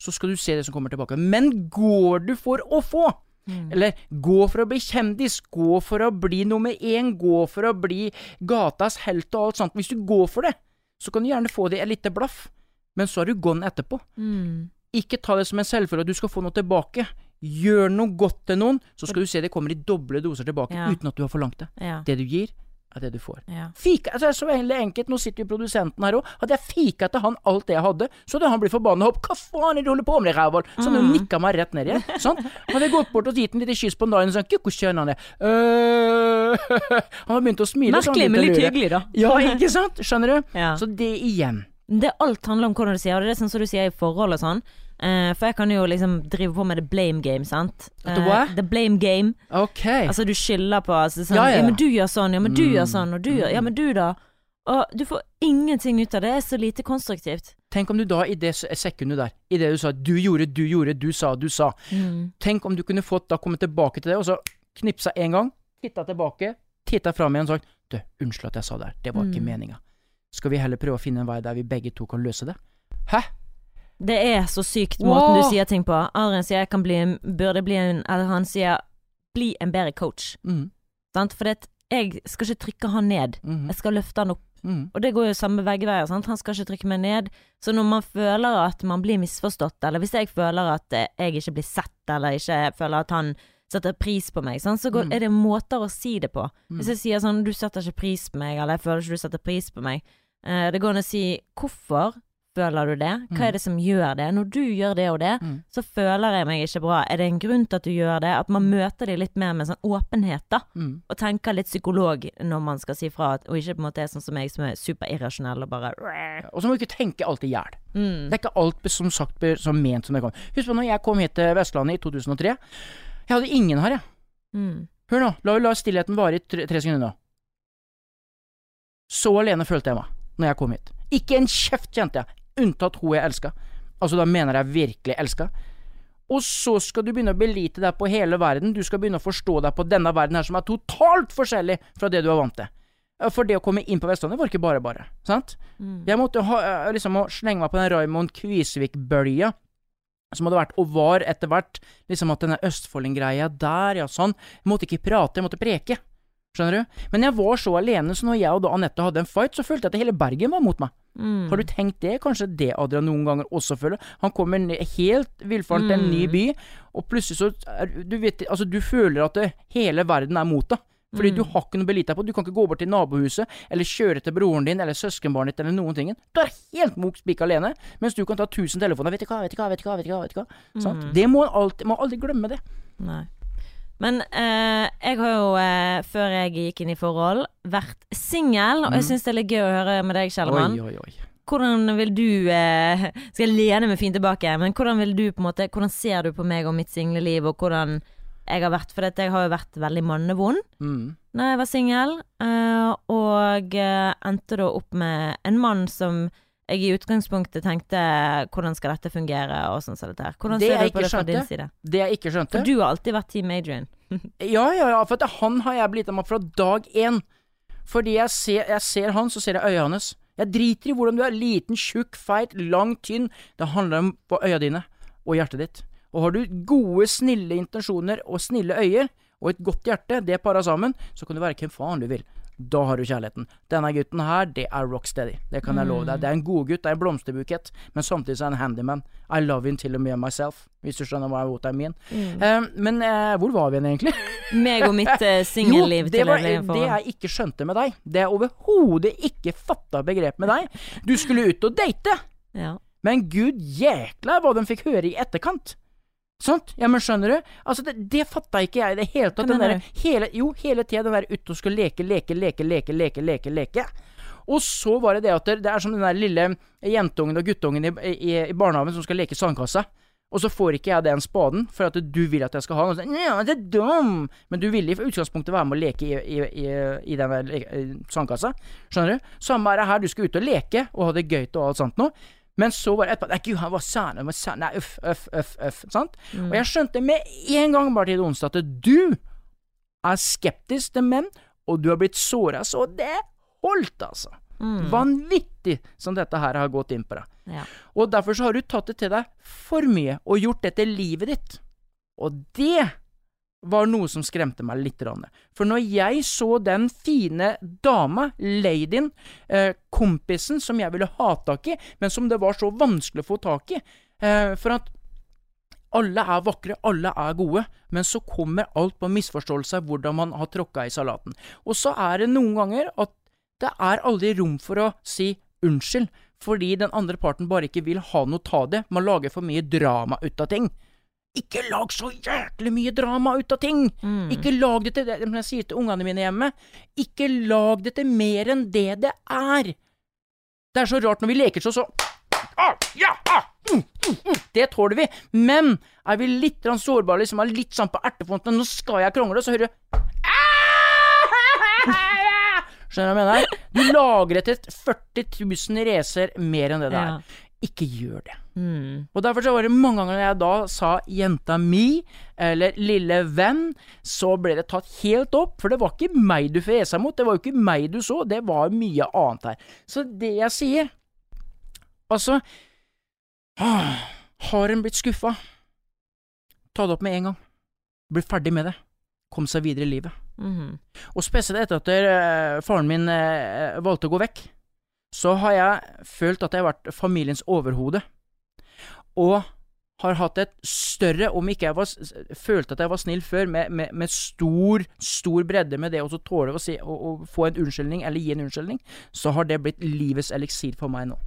så skal du se det som kommer tilbake. Men går du for å få? Mm. Eller gå for å bli kjendis, gå for å bli nummer én, gå for å bli gatas helt og alt sånt. Hvis du går for det, så kan du gjerne få det et lite blaff, men så er du gone etterpå. Mm. Ikke ta det som en selvfølge at du skal få noe tilbake. Gjør noe godt til noen, så skal du se det kommer i doble doser tilbake Ja. uten at du har forlangt det. Ja. Det du gir, er det du får. ja. Fika, altså, det er så veldig enkelt, nå sitter jo produsenten her òg. Hadde jeg fika til han alt det jeg hadde, så hadde han blitt forbanna opp. Hva faen er det du holder på med, rævhval? Så han Mm. nikka meg rett ned igjen. Sant? Hadde jeg gått bort og gitt en liten kyss på naren og sagt 'Hvor skjønner han det?' Øh, han hadde begynt å smile. Merkelig, men litt hyggelig, da. Ja, ikke sant? Skjønner du? Ja. Så det igjen. Det alt handler om hvordan du sier og det. er sånn som du sier i forhold og sånn. Eh, for jeg kan jo liksom drive på med the blame game, sant. Eh, the blame game. Okay. Altså du skylder på altså, sånn, Ja, ja, ja, men du gjør sånn, ja, men du Mm. gjør sånn, og du gjør Ja, men du, da? Og du får ingenting ut av det. Det er så lite konstruktivt. Tenk om du da, i det sekundet der, i det du sa 'du gjorde, du gjorde, du sa, du sa' Mm. Tenk om du kunne fått da komme tilbake til det, og så knipsa én gang, titta tilbake, titta fram igjen og sagt 'du, unnskyld at jeg sa det her, det var ikke Mm. meninga'. Skal vi heller prøve å finne en vei der vi begge to kan løse det? Hæ? Det er så sykt måten du sier ting på. Adrian sier jeg kan bli en, burde bli en Eller han sier bli en bedre coach. Mm, Sant? For det, jeg skal ikke trykke han ned. mm, Jeg skal løfte han opp. mm. Og det går jo samme begge veier. Sant? Han skal ikke trykke meg ned. Så når man føler at man blir misforstått, eller hvis jeg føler at eh, jeg ikke blir sett, eller ikke føler at han setter pris på meg, sant? så går, Mm. er det måter å si det på. Mm. Hvis jeg sier sånn 'du setter ikke pris på meg', eller 'jeg føler ikke du setter pris på meg', eh, det går an å si 'hvorfor føler du det'? Hva Mm. er det som gjør det? Når du gjør det og det, Mm. så føler jeg meg ikke bra. Er det en grunn til at du gjør det? At man møter de litt mer med sånn åpenhet, da. Mm. Og tenker litt psykolog når man skal si fra, og ikke på en måte er sånn som meg som er superirrasjonell og bare Og så må du ikke tenke alt i hjel. mm. Det er ikke alt som sagt blir ment som det kommer Husk på når jeg kom hit til Vestlandet i 2003. Jeg hadde ingen her, jeg. Mm. Hør nå, la, la stillheten vare i tre, tre sekunder nå. Så alene følte jeg meg når jeg kom hit. Ikke en kjeft kjente jeg, unntatt hun jeg elska. Altså, da mener jeg virkelig elska. Og så skal du begynne å belite deg på hele verden, du skal begynne å forstå deg på denne verden her som er totalt forskjellig fra det du er vant til. For det å komme inn på Vestlandet var ikke bare bare, sant? Mm. Jeg måtte ha, eh, liksom slenge meg på den Raymond Kvisvik-bølja, som hadde vært, og var etter hvert, liksom at denne Østfolding-greia der, ja, sånn. Jeg måtte ikke prate, jeg måtte preke. Skjønner du? Men jeg var så alene, så når jeg og da Anette hadde en fight, så følte jeg at hele Bergen var mot meg. Mm. Har du tenkt det? Kanskje det Adrian noen ganger også føler? Han kommer helt villfaren til en ny Mm. by, og plutselig så er, Du vet, altså du føler at det, hele verden er mot deg. Fordi Mm. du har ikke noe å belite deg på. Du kan ikke gå bort til nabohuset, eller kjøre til broren din, eller søskenbarnet ditt, eller noen ting. Du er helt mok spikk alene, mens du kan ta tusen telefoner. Vet du hva, vet du hva, vet du hva, vet du hva. Vet du hva? Sant? Mm. Det må man alltid, må aldri glemme det. Nei. Men eh, jeg har jo, eh, før jeg gikk inn i forhold, vært singel, og jeg Mm. syns det er litt gøy å høre med deg, Kjellermann. Oi, oi, oi. Hvordan vil du eh, Skal jeg lene meg fint tilbake, men hvordan vil du på en måte Hvordan ser du på meg og mitt singleliv, og hvordan jeg har vært For dette, jeg har jo vært veldig mannevond Mm. når jeg var singel, Uh, og uh, endte da opp med en mann som jeg i utgangspunktet tenkte Hvordan skal dette fungere, og sånn som dette her. Hvordan Det ser du på ikke skjønte. fra din side? Det jeg ikke skjønte For du har alltid vært Team Adrian. Ja, ja, ja, for at han har jeg blitt av meg fra dag én. Fordi jeg ser, jeg ser han, så ser jeg øya hans. Jeg driter i hvordan du er liten, tjukk, feit, lang, tynn. Det handler om på øya dine og hjertet ditt. Og har du gode, snille intensjoner og snille øyer og et godt hjerte, det parer sammen, så kan du være hvem faen du vil. Da har du kjærligheten. Denne gutten her, det er rocksteady. Det kan jeg love deg. Det er en godgutt, det er en blomsterbukett, men samtidig så er han en handyman. I love him til og med myself, hvis du skjønner hva jeg I Mm. Um, men uh, hvor var vi igjen, egentlig? Meg og mitt uh, singelliv til å leve det jeg ikke skjønte med deg. Det jeg overhodet ikke fatta begrep med deg. Du skulle ut og date, Ja. men gud jækla hva de fikk høre i etterkant. Sant? Ja, men skjønner du? Altså, det, det fatta ikke jeg i det hele tatt. Den der, hele, jo, hele tida den der ute og skulle leke, leke, leke, leke, leke, leke, leke. Og så var det det at det, er som den der lille jentungen og guttungen i, i, i barnehagen som skal leke sandkasse. Og så får ikke jeg den spaden, for at du vil at jeg skal ha den. Og så, ja, det er dum! Men du ville i utgangspunktet være med å leke i, i, i, i den der sandkassa. Skjønner du? Samme er det her, du skal ut og leke og ha det gøy og alt sånt noe. Men så var det etterpå Nei, gud, han var sann, han var sann. Nei, uff, uff, uff, uff. Sant? Og jeg skjønte med en gang, bare til Onsdag, at du er skeptisk til menn, og du har blitt såra så det holdt, altså. Mm. Vanvittig som dette her har gått inn på deg. Ja. Og derfor så har du tatt det til deg for mye, og gjort det til livet ditt. Og det var noe som skremte meg litt. For når jeg så den fine dama, ladyen, eh, kompisen som jeg ville ha tak i, men som det var så vanskelig å få tak i eh, For at alle er vakre, alle er gode, men så kommer alt på misforståelse av hvordan man har tråkka i salaten. Og så er det noen ganger at det er aldri rom for å si unnskyld, fordi den andre parten bare ikke vil ha noe ta det. Man lager for mye drama ut av ting. Ikke lag så jæklig mye drama ut av ting! Mm. Ikke lag det til det jeg sier til ungene mine hjemme. Ikke lag det til mer enn det det er. Det er så rart når vi leker så så ah, ja, ah, mm, mm, mm. Det tåler vi. Men er vi litt sårbare, liksom er litt sånn på ertefonten, Nå skal jeg krangle, så hører du ah! Skjønner du hva jeg mener? Du lager til 40 000 racer mer enn det det Ja. Ikke gjør det. Mm. Og derfor så var det mange ganger når jeg da sa 'jenta mi' eller 'lille venn', så ble det tatt helt opp, for det var ikke meg du fesa mot, det var jo ikke meg du så, det var mye annet her. Så det jeg sier Altså ah, Har en blitt skuffa, ta det opp med en gang. Bli ferdig med det. Kom seg videre i livet. Mm. Og spesielt etter at eh, faren min eh, valgte å gå vekk, så har jeg følt at jeg har vært familiens overhode. Og har hatt et større, om ikke jeg var, følte at jeg var snill før, med, med, med stor, stor bredde med det å tåle å, si, å, å få en unnskyldning, eller gi en unnskyldning, så har det blitt livets eliksir for meg nå.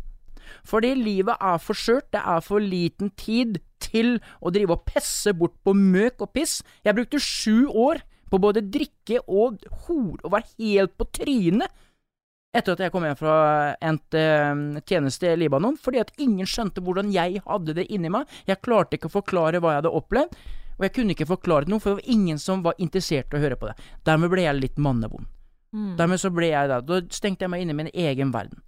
Fordi livet er for skjørt, det er for liten tid til å drive og pesse bort på møk og piss. Jeg brukte sju år på både drikke og hor og var helt på trynet etter at jeg kom hjem fra endt eh, tjeneste i Libanon, fordi at ingen skjønte hvordan jeg hadde det inni meg. Jeg klarte ikke å forklare hva jeg hadde opplevd, og jeg kunne ikke forklare noe, for det var ingen som var interessert i å høre på det. Dermed ble jeg litt mannevond. Mm. Dermed så ble jeg der. Da stengte jeg meg inne i min egen verden.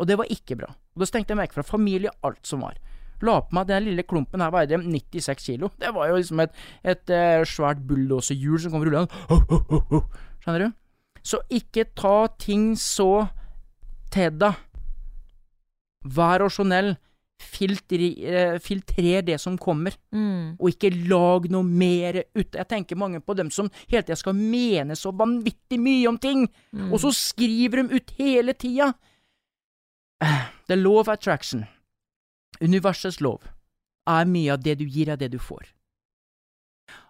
Og det var ikke bra. Og da stengte jeg meg ikke fra familie, alt som var. La på meg den lille klumpen her veide 96 kilo. Det var jo liksom et, et et svært bulldoserhjul som kom rullende. Skjønner du? Så ikke ta ting så til deg. Vær rasjonell. Filtrer, eh, filtrer det som kommer Mm. og ikke lag noe mer ut. Jeg tenker mange på dem som hele tida skal mene så vanvittig mye om ting, Mm. og så skriver de ut hele tida. The law of attraction, universets lov, er mye av det du gir, er det du får.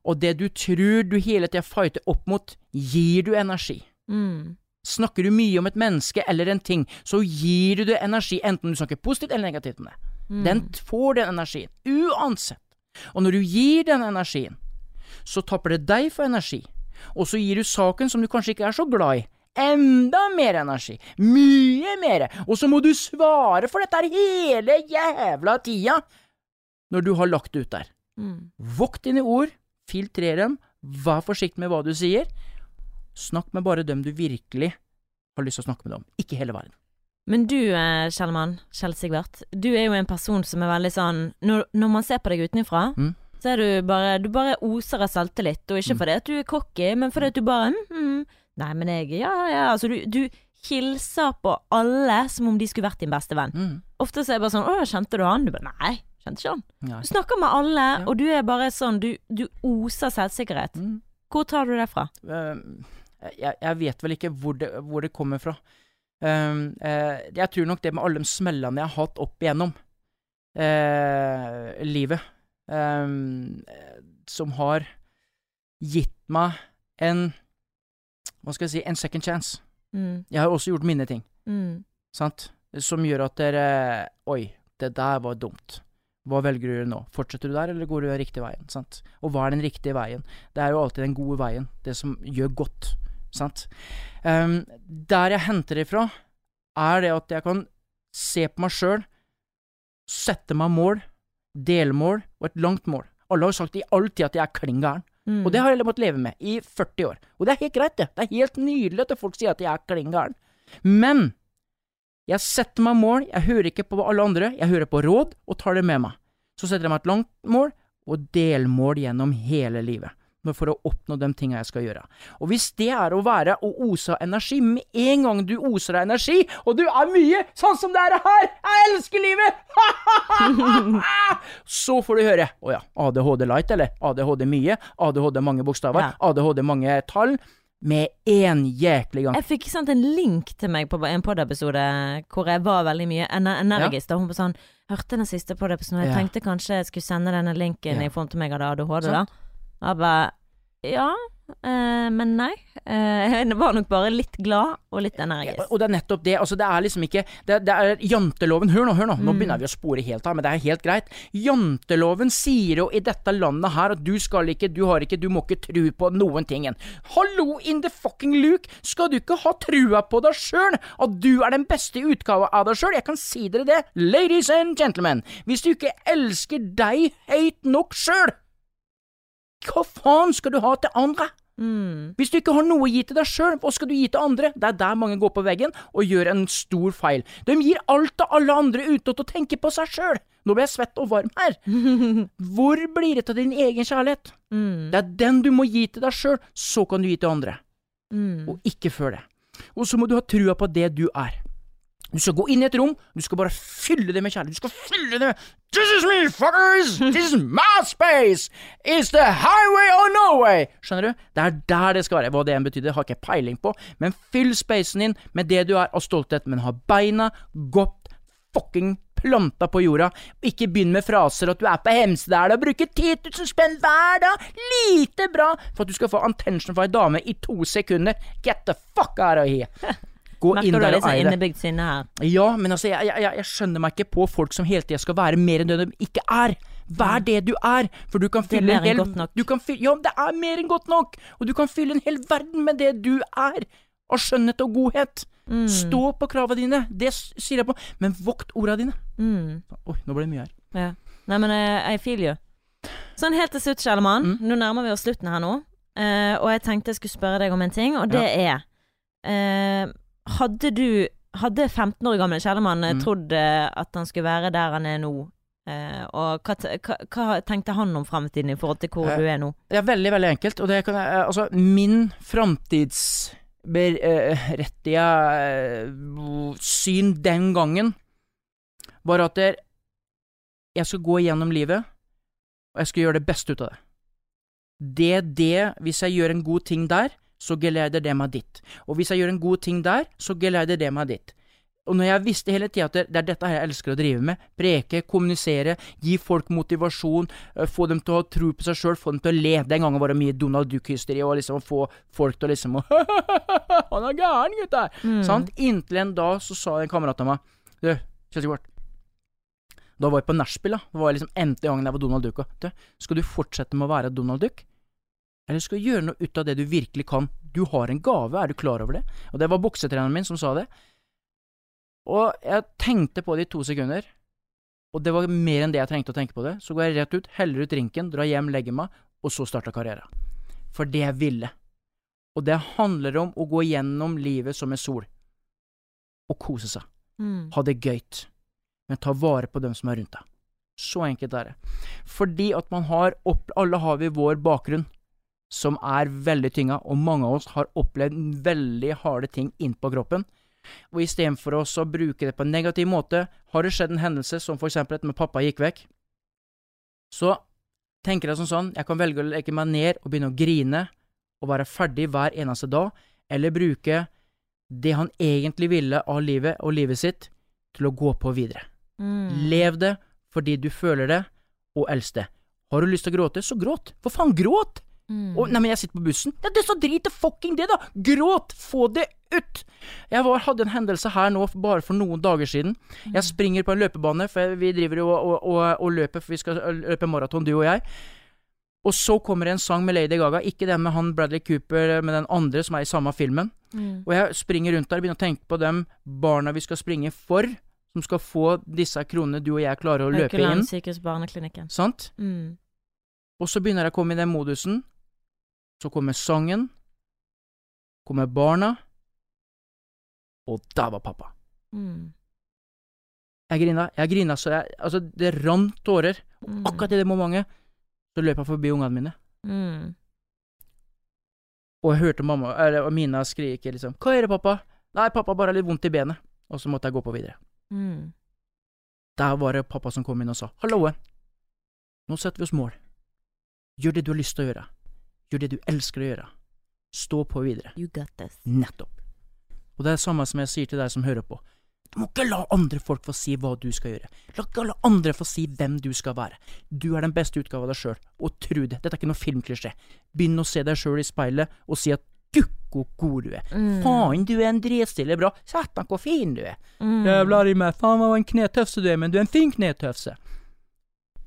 Og det du tror du hele tida fighter opp mot, gir du energi. Mm. Snakker du mye om et menneske eller en ting, så gir du det energi, enten du snakker positivt eller negativt om det. Mm. Den får den energien, uansett. Og når du gir den energien, så tapper det deg for energi, og så gir du saken som du kanskje ikke er så glad i, enda mer energi, mye mer, og så må du svare for dette hele jævla tida når du har lagt det ut der. Mm. Vokt dine ord, filtrer dem, vær forsiktig med hva du sier, snakk med bare dem du virkelig har lyst til å snakke med dem ikke hele verden. Men du, eh, Kjellmann, Kjell Sigvart, du er jo en person som er veldig sånn Når, når man ser på deg utenfra, Mm. så er du bare Du bare oser av selvtillit, og ikke Mm. fordi at du er cocky, men fordi at du bare mm, mm, Nei, men jeg Ja, ja, altså du, du hilser på alle som om de skulle vært din beste venn. Mm. Ofte så er jeg bare sånn Å, kjente du han? Du bare Nei, kjente ikke han. Nei. Du snakker med alle, Ja. og du er bare sånn Du, du oser selvsikkerhet. Mm. Hvor tar du det fra? Eh, jeg, jeg vet vel ikke hvor det, hvor det kommer fra. Um, uh, jeg tror nok det med alle de smellene jeg har hatt opp igjennom uh, livet, um, eh, som har gitt meg en Hva skal jeg si en second chance. Mm, Jeg har også gjort mine ting, mm, sant, som gjør at dere Oi, det der var dumt. Hva velger du å gjøre nå? Fortsetter du der, eller går du den riktige veien? Sant? Og hva er den riktige veien? Det er jo alltid den gode veien, det som gjør godt. Sant? Um, der jeg henter det fra, er det at jeg kan se på meg sjøl, sette meg mål, delmål og et langt mål. Alle har jo sagt i all tid at jeg er klin gæren, mm. og det har jeg måttet leve med i 40 år. Og det er helt greit, det. Det er helt nydelig at folk sier at jeg er klin gæren. Men jeg setter meg mål, jeg hører ikke på alle andre, jeg hører på råd og tar det med meg. Så setter jeg meg et langt mål og delmål gjennom hele livet. Men for å oppnå de tinga jeg skal gjøre. Og hvis det er å være å ose av energi, med en gang du oser av energi, og du er mye sånn som det er her, jeg elsker livet, så får du høre å ja, ADHD light, eller ADHD mye, ADHD mange bokstaver, Ja. ADHD mange tall, med én jæklig gang. Jeg fikk sant, en link til meg på en pod-episode hvor jeg var veldig mye ener energisk. Da hun var sånn Hørte den siste pod-episoden, jeg Ja. tenkte kanskje jeg skulle sende denne linken Ja. i front til meg hadde ADHD, da. Jeg bare Ja, eh, men nei. Eh, jeg var nok bare litt glad og litt Ja, energisk. og det er nettopp det. Altså, det er liksom ikke Det, det er janteloven. Hør nå, hør nå. Nå begynner vi å spore helt av, men det er helt greit. Janteloven sier jo i dette landet her at du skal ikke, du har ikke, du må ikke tro på noen ting. Hallo in the fucking luke! Skal du ikke ha trua på deg sjøl? At du er den beste utgava av deg sjøl? Jeg kan si dere det, ladies and gentlemen. Hvis du ikke elsker deg høyt nok sjøl, hva faen skal du ha til andre? Mm. Hvis du ikke har noe å gi til deg sjøl, hva skal du gi til andre? Det er der mange går på veggen og gjør en stor feil. De gir alt til alle andre uten å tenke på seg sjøl. Nå blir jeg svett og varm her. Hvor blir det av din egen kjærlighet? Mm. Det er den du må gi til deg sjøl, så kan du gi til andre. Mm. Og ikke før det. Og så må du ha trua på det du er. Du skal gå inn i et rom, du skal bare fylle det med kjærlighet. Du skal fylle det med This is me, fuckers! This is my space! It's the highway or no way! Skjønner du? Det er der det skal være. Hva det enn betydde, har ikke peiling på, men fyll spacen din med det du er av stolthet, men ha beina godt fucking planta på jorda. Ikke begynn med fraser at du er på Hemsedal og bruker 10 000 spenn hver dag. Lite bra for at du skal få attention fra ei dame i to sekunder. Get the fuck out of here. Gå Merker inn der og eie ei det. innebygd sinne her? Ja, men altså, jeg, jeg, jeg skjønner meg ikke på folk som hele tida skal være mer enn det de ikke er. Vær det du er, for du kan fylle en hel fylle, ja, det er mer enn godt nok! Og du kan fylle en hel verden med det du er. Av skjønnhet og godhet. Mm. Stå på krava dine, det sier jeg på, men vokt orda dine. Mm. Oi, nå ble det mye her. Ja. Nei, men I, I feel you. Sånn helt til slutt, Kjellemann. Mm. Nå nærmer vi oss slutten her nå. Uh, og jeg tenkte jeg skulle spørre deg om en ting, og det er eh, Hadde du Hadde 15 år gamle Kjellermann eh, Mm. trodd eh, at han skulle være der han er nå? Uh, og hva, hva, hva tenkte han om fremtiden i forhold til hvor uh, du er nå? Det er veldig, veldig enkelt, og det kan jeg Altså, min framtidsberettiga syn den gangen var at der, jeg skal gå gjennom livet, og jeg skal gjøre det beste ut av det. Det, er det, hvis jeg gjør en god ting der, så geleder det meg dit. Og hvis jeg gjør en god ting der, så geleder det meg dit. Og når jeg visste hele tida at det, er dette jeg elsker å drive med, preke, kommunisere, gi folk motivasjon, øh, få dem til å tro på seg sjøl, få dem til å le. Den gangen var det mye Donald Duck-hysteri, og liksom få folk til å liksom å Han er gæren, gutter! Mm. Sant? Inntil en dag så sa en kamerat av meg Du, Sigvart. Da var jeg på nachspiel, da. Det var liksom endte gangen jeg var Donald Duck. og, Du, skal du fortsette med å være Donald Duck? Eller skal du gjøre noe ut av det du virkelig kan? Du har en gave, er du klar over det? Og det var boksetreneren min som sa det. Og jeg tenkte på det i to sekunder, og det var mer enn det jeg trengte å tenke på det. Så går jeg rett ut, heller ut drinken, drar hjem, legger meg, og så starter karrieren. For det jeg ville. Og det handler om å gå gjennom livet som en sol, og kose seg. Mm. Ha det gøyt, men ta vare på dem som er rundt deg. Så enkelt er det. Fordi at man har opp... Alle har vi vår bakgrunn, som er veldig tynga, og mange av oss har opplevd veldig harde ting innpå kroppen. Og istedenfor å bruke det på en negativ måte, har det skjedd en hendelse som for eksempel at med pappa gikk vekk, så tenker jeg som sånn, jeg kan velge å legge meg ned og begynne å grine og være ferdig hver eneste dag, eller bruke det han egentlig ville av livet og livet sitt, til å gå på videre. Mm. Lev det fordi du føler det, og elsk det. Har du lyst til å gråte, så gråt. For faen, gråt! Mm. Og, nei, men jeg sitter på bussen. Ja, det er så drit i fucking det, da! Gråt! Få det ut! Jeg var, hadde en hendelse her nå bare for noen dager siden. Jeg springer på en løpebane, for vi driver jo og, og, og, og løper, for vi skal løpe maraton, du og jeg. Og så kommer det en sang med Lady Gaga, ikke den med han Bradley Cooper, men den andre som er i samme filmen. Mm. Og jeg springer rundt der og begynner å tenke på dem barna vi skal springe for, som skal få disse kronene du og jeg klarer å løpe Haukeland inn. sykehus barneklinikken. Sant? Mm. Og så begynner jeg å komme i den modusen. Så kommer sangen. Kommer barna. Og der var pappa. Mm. Jeg grina, jeg grina så jeg Altså, det rant tårer. Mm. Akkurat i det momentet så løp jeg forbi ungene mine. Mm. Og jeg hørte mamma, eller Mina skrike liksom 'Hva er det, pappa?' 'Nei, pappa bare har litt vondt i benet.' Og så måtte jeg gå på videre. Mm. Der var det pappa som kom inn og sa 'Halloen, nå setter vi oss mål. Gjør det du har lyst til å gjøre. Gjør det du elsker å gjøre. Stå på videre. You got this. Nettopp. Og det er det samme som jeg sier til deg som hører på. Du må ikke la andre folk få si hva du skal gjøre. La ikke la andre få si hvem du skal være. Du er den beste utgave av deg sjøl, og tro det, dette er ikke noe filmklisjé. Begynn å se deg sjøl i speilet og si at gukko god du er. Mm. Faen, du er en dritstille bra. Satan, hvor fin du er. Mm. Jævla i meg, faen hva en knetøfse du er, men du er en fin knetøfse.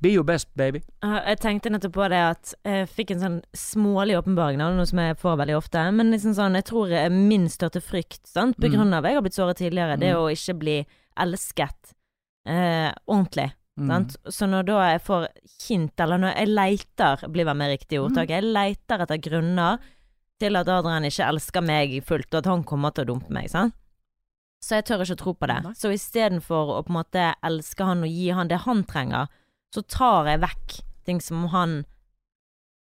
Be your best, baby. Ja, Jeg tenkte nettopp på det at jeg fikk en sånn smålig åpenbaring, noe som jeg får veldig ofte. Men liksom sånn, jeg tror min største frykt, sant, på Mm. grunn av jeg har blitt såret tidligere, det er Mm. å ikke bli elsket eh, ordentlig. Mm. Sant? Så når da jeg får hint, eller når jeg leiter, blir vel mer riktig Mm. ordtak, jeg leiter etter grunner til at Adrian ikke elsker meg fullt, og at han kommer til å dumpe meg, sant. Så jeg tør ikke tro på det. Så istedenfor å på en måte elske han og gi han det han trenger, så tar jeg vekk ting som han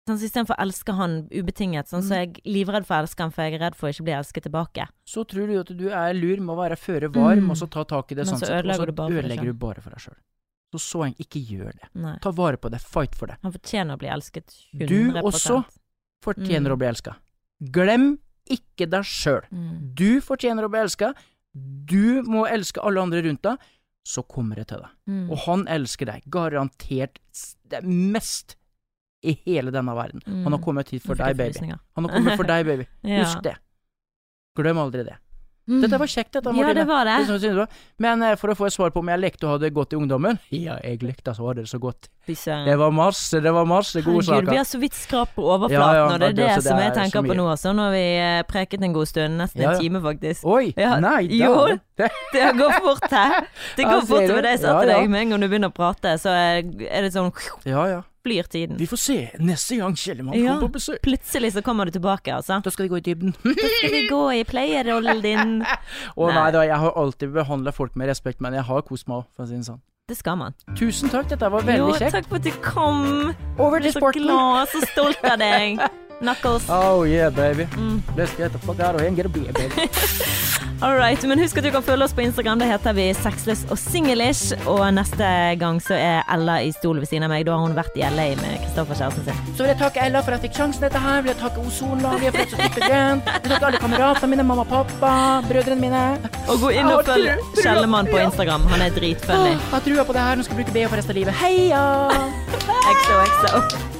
sånn, så Istedenfor å elske han ubetinget, sånn, så er jeg livredd for å elske han, for jeg er redd for å ikke bli elsket tilbake. Så tror du at du er lur med å være føre var, Mm. og så ta tak i det sånn så sett, og så ødelegger du bare for deg sjøl. Så så jeg ikke gjør det. Nei. Ta vare på det, fight for det. Han fortjener å bli elsket 100 Du også fortjener Mm. å bli elska. Glem ikke deg sjøl. Mm. Du fortjener å bli elska. Du må elske alle andre rundt deg. Så kommer det til deg. Mm. Og han elsker deg. Garantert det mest i hele denne verden. Han har Mm. kommet hit for jeg deg, baby. Han har kommet for deg, baby. Ja. Husk det. Glem aldri det. Mm. Dette var kjekt, dette, Ja, det var det. Det synes det. Men eh, for å få et svar på om jeg lekte å ha det godt i ungdommen Ja, jeg lekte så hadde det så godt. Det var masse, det var masse gode Herregud, vi har så vidt skrapt på overflaten, Ja, ja, og det er det- det, som jeg er tenker på nå også. Nå har vi eh, preket en god stund, nesten Ja, en time faktisk. Oi! Ja, nei, jo. Det- Det går fort her. Det går fort med det jeg sa til deg. Med en gang du begynner å prate, så er det sånn Ja, ja. Flyr tiden. Vi får se neste gang Kjellemann Ja. kommer på besøk. Plutselig så kommer du tilbake, altså. Da skal vi gå i dybden. Da skal vi gå i playerrollen din. Å Nei. nei da, jeg har alltid behandla folk med respekt, men jeg har kost meg òg, for å si det sånn. Det skal man. Tusen takk, dette var veldig Jo, kjekt. takk for at du kom. Over Jeg til er så sporten. glad, så stolt av deg. Knuckles. Oh yeah, baby. Mm. Let's get the fuck out of here and get a beer, baby. All right, men husk at du kan følge oss på Instagram. Da heter vi Sexless og Singlish. Og neste gang så er Ella i stol ved siden av meg. Da har hun vært i LA med Kristoffer, kjæresten sin. Så vil jeg takke Ella for at jeg fikk sjansen dette her. Vil jeg takke Ozonlaget for at jeg fikk igjen. Vil takke alle kameratene mine, mamma og pappa, brødrene mine. Og gå inn og følg Kjellemann på. Instagram. Han er dritfunny. Jeg har trua på det her. Nå skal jeg bruke BH for resten av livet. Heia! XOXO.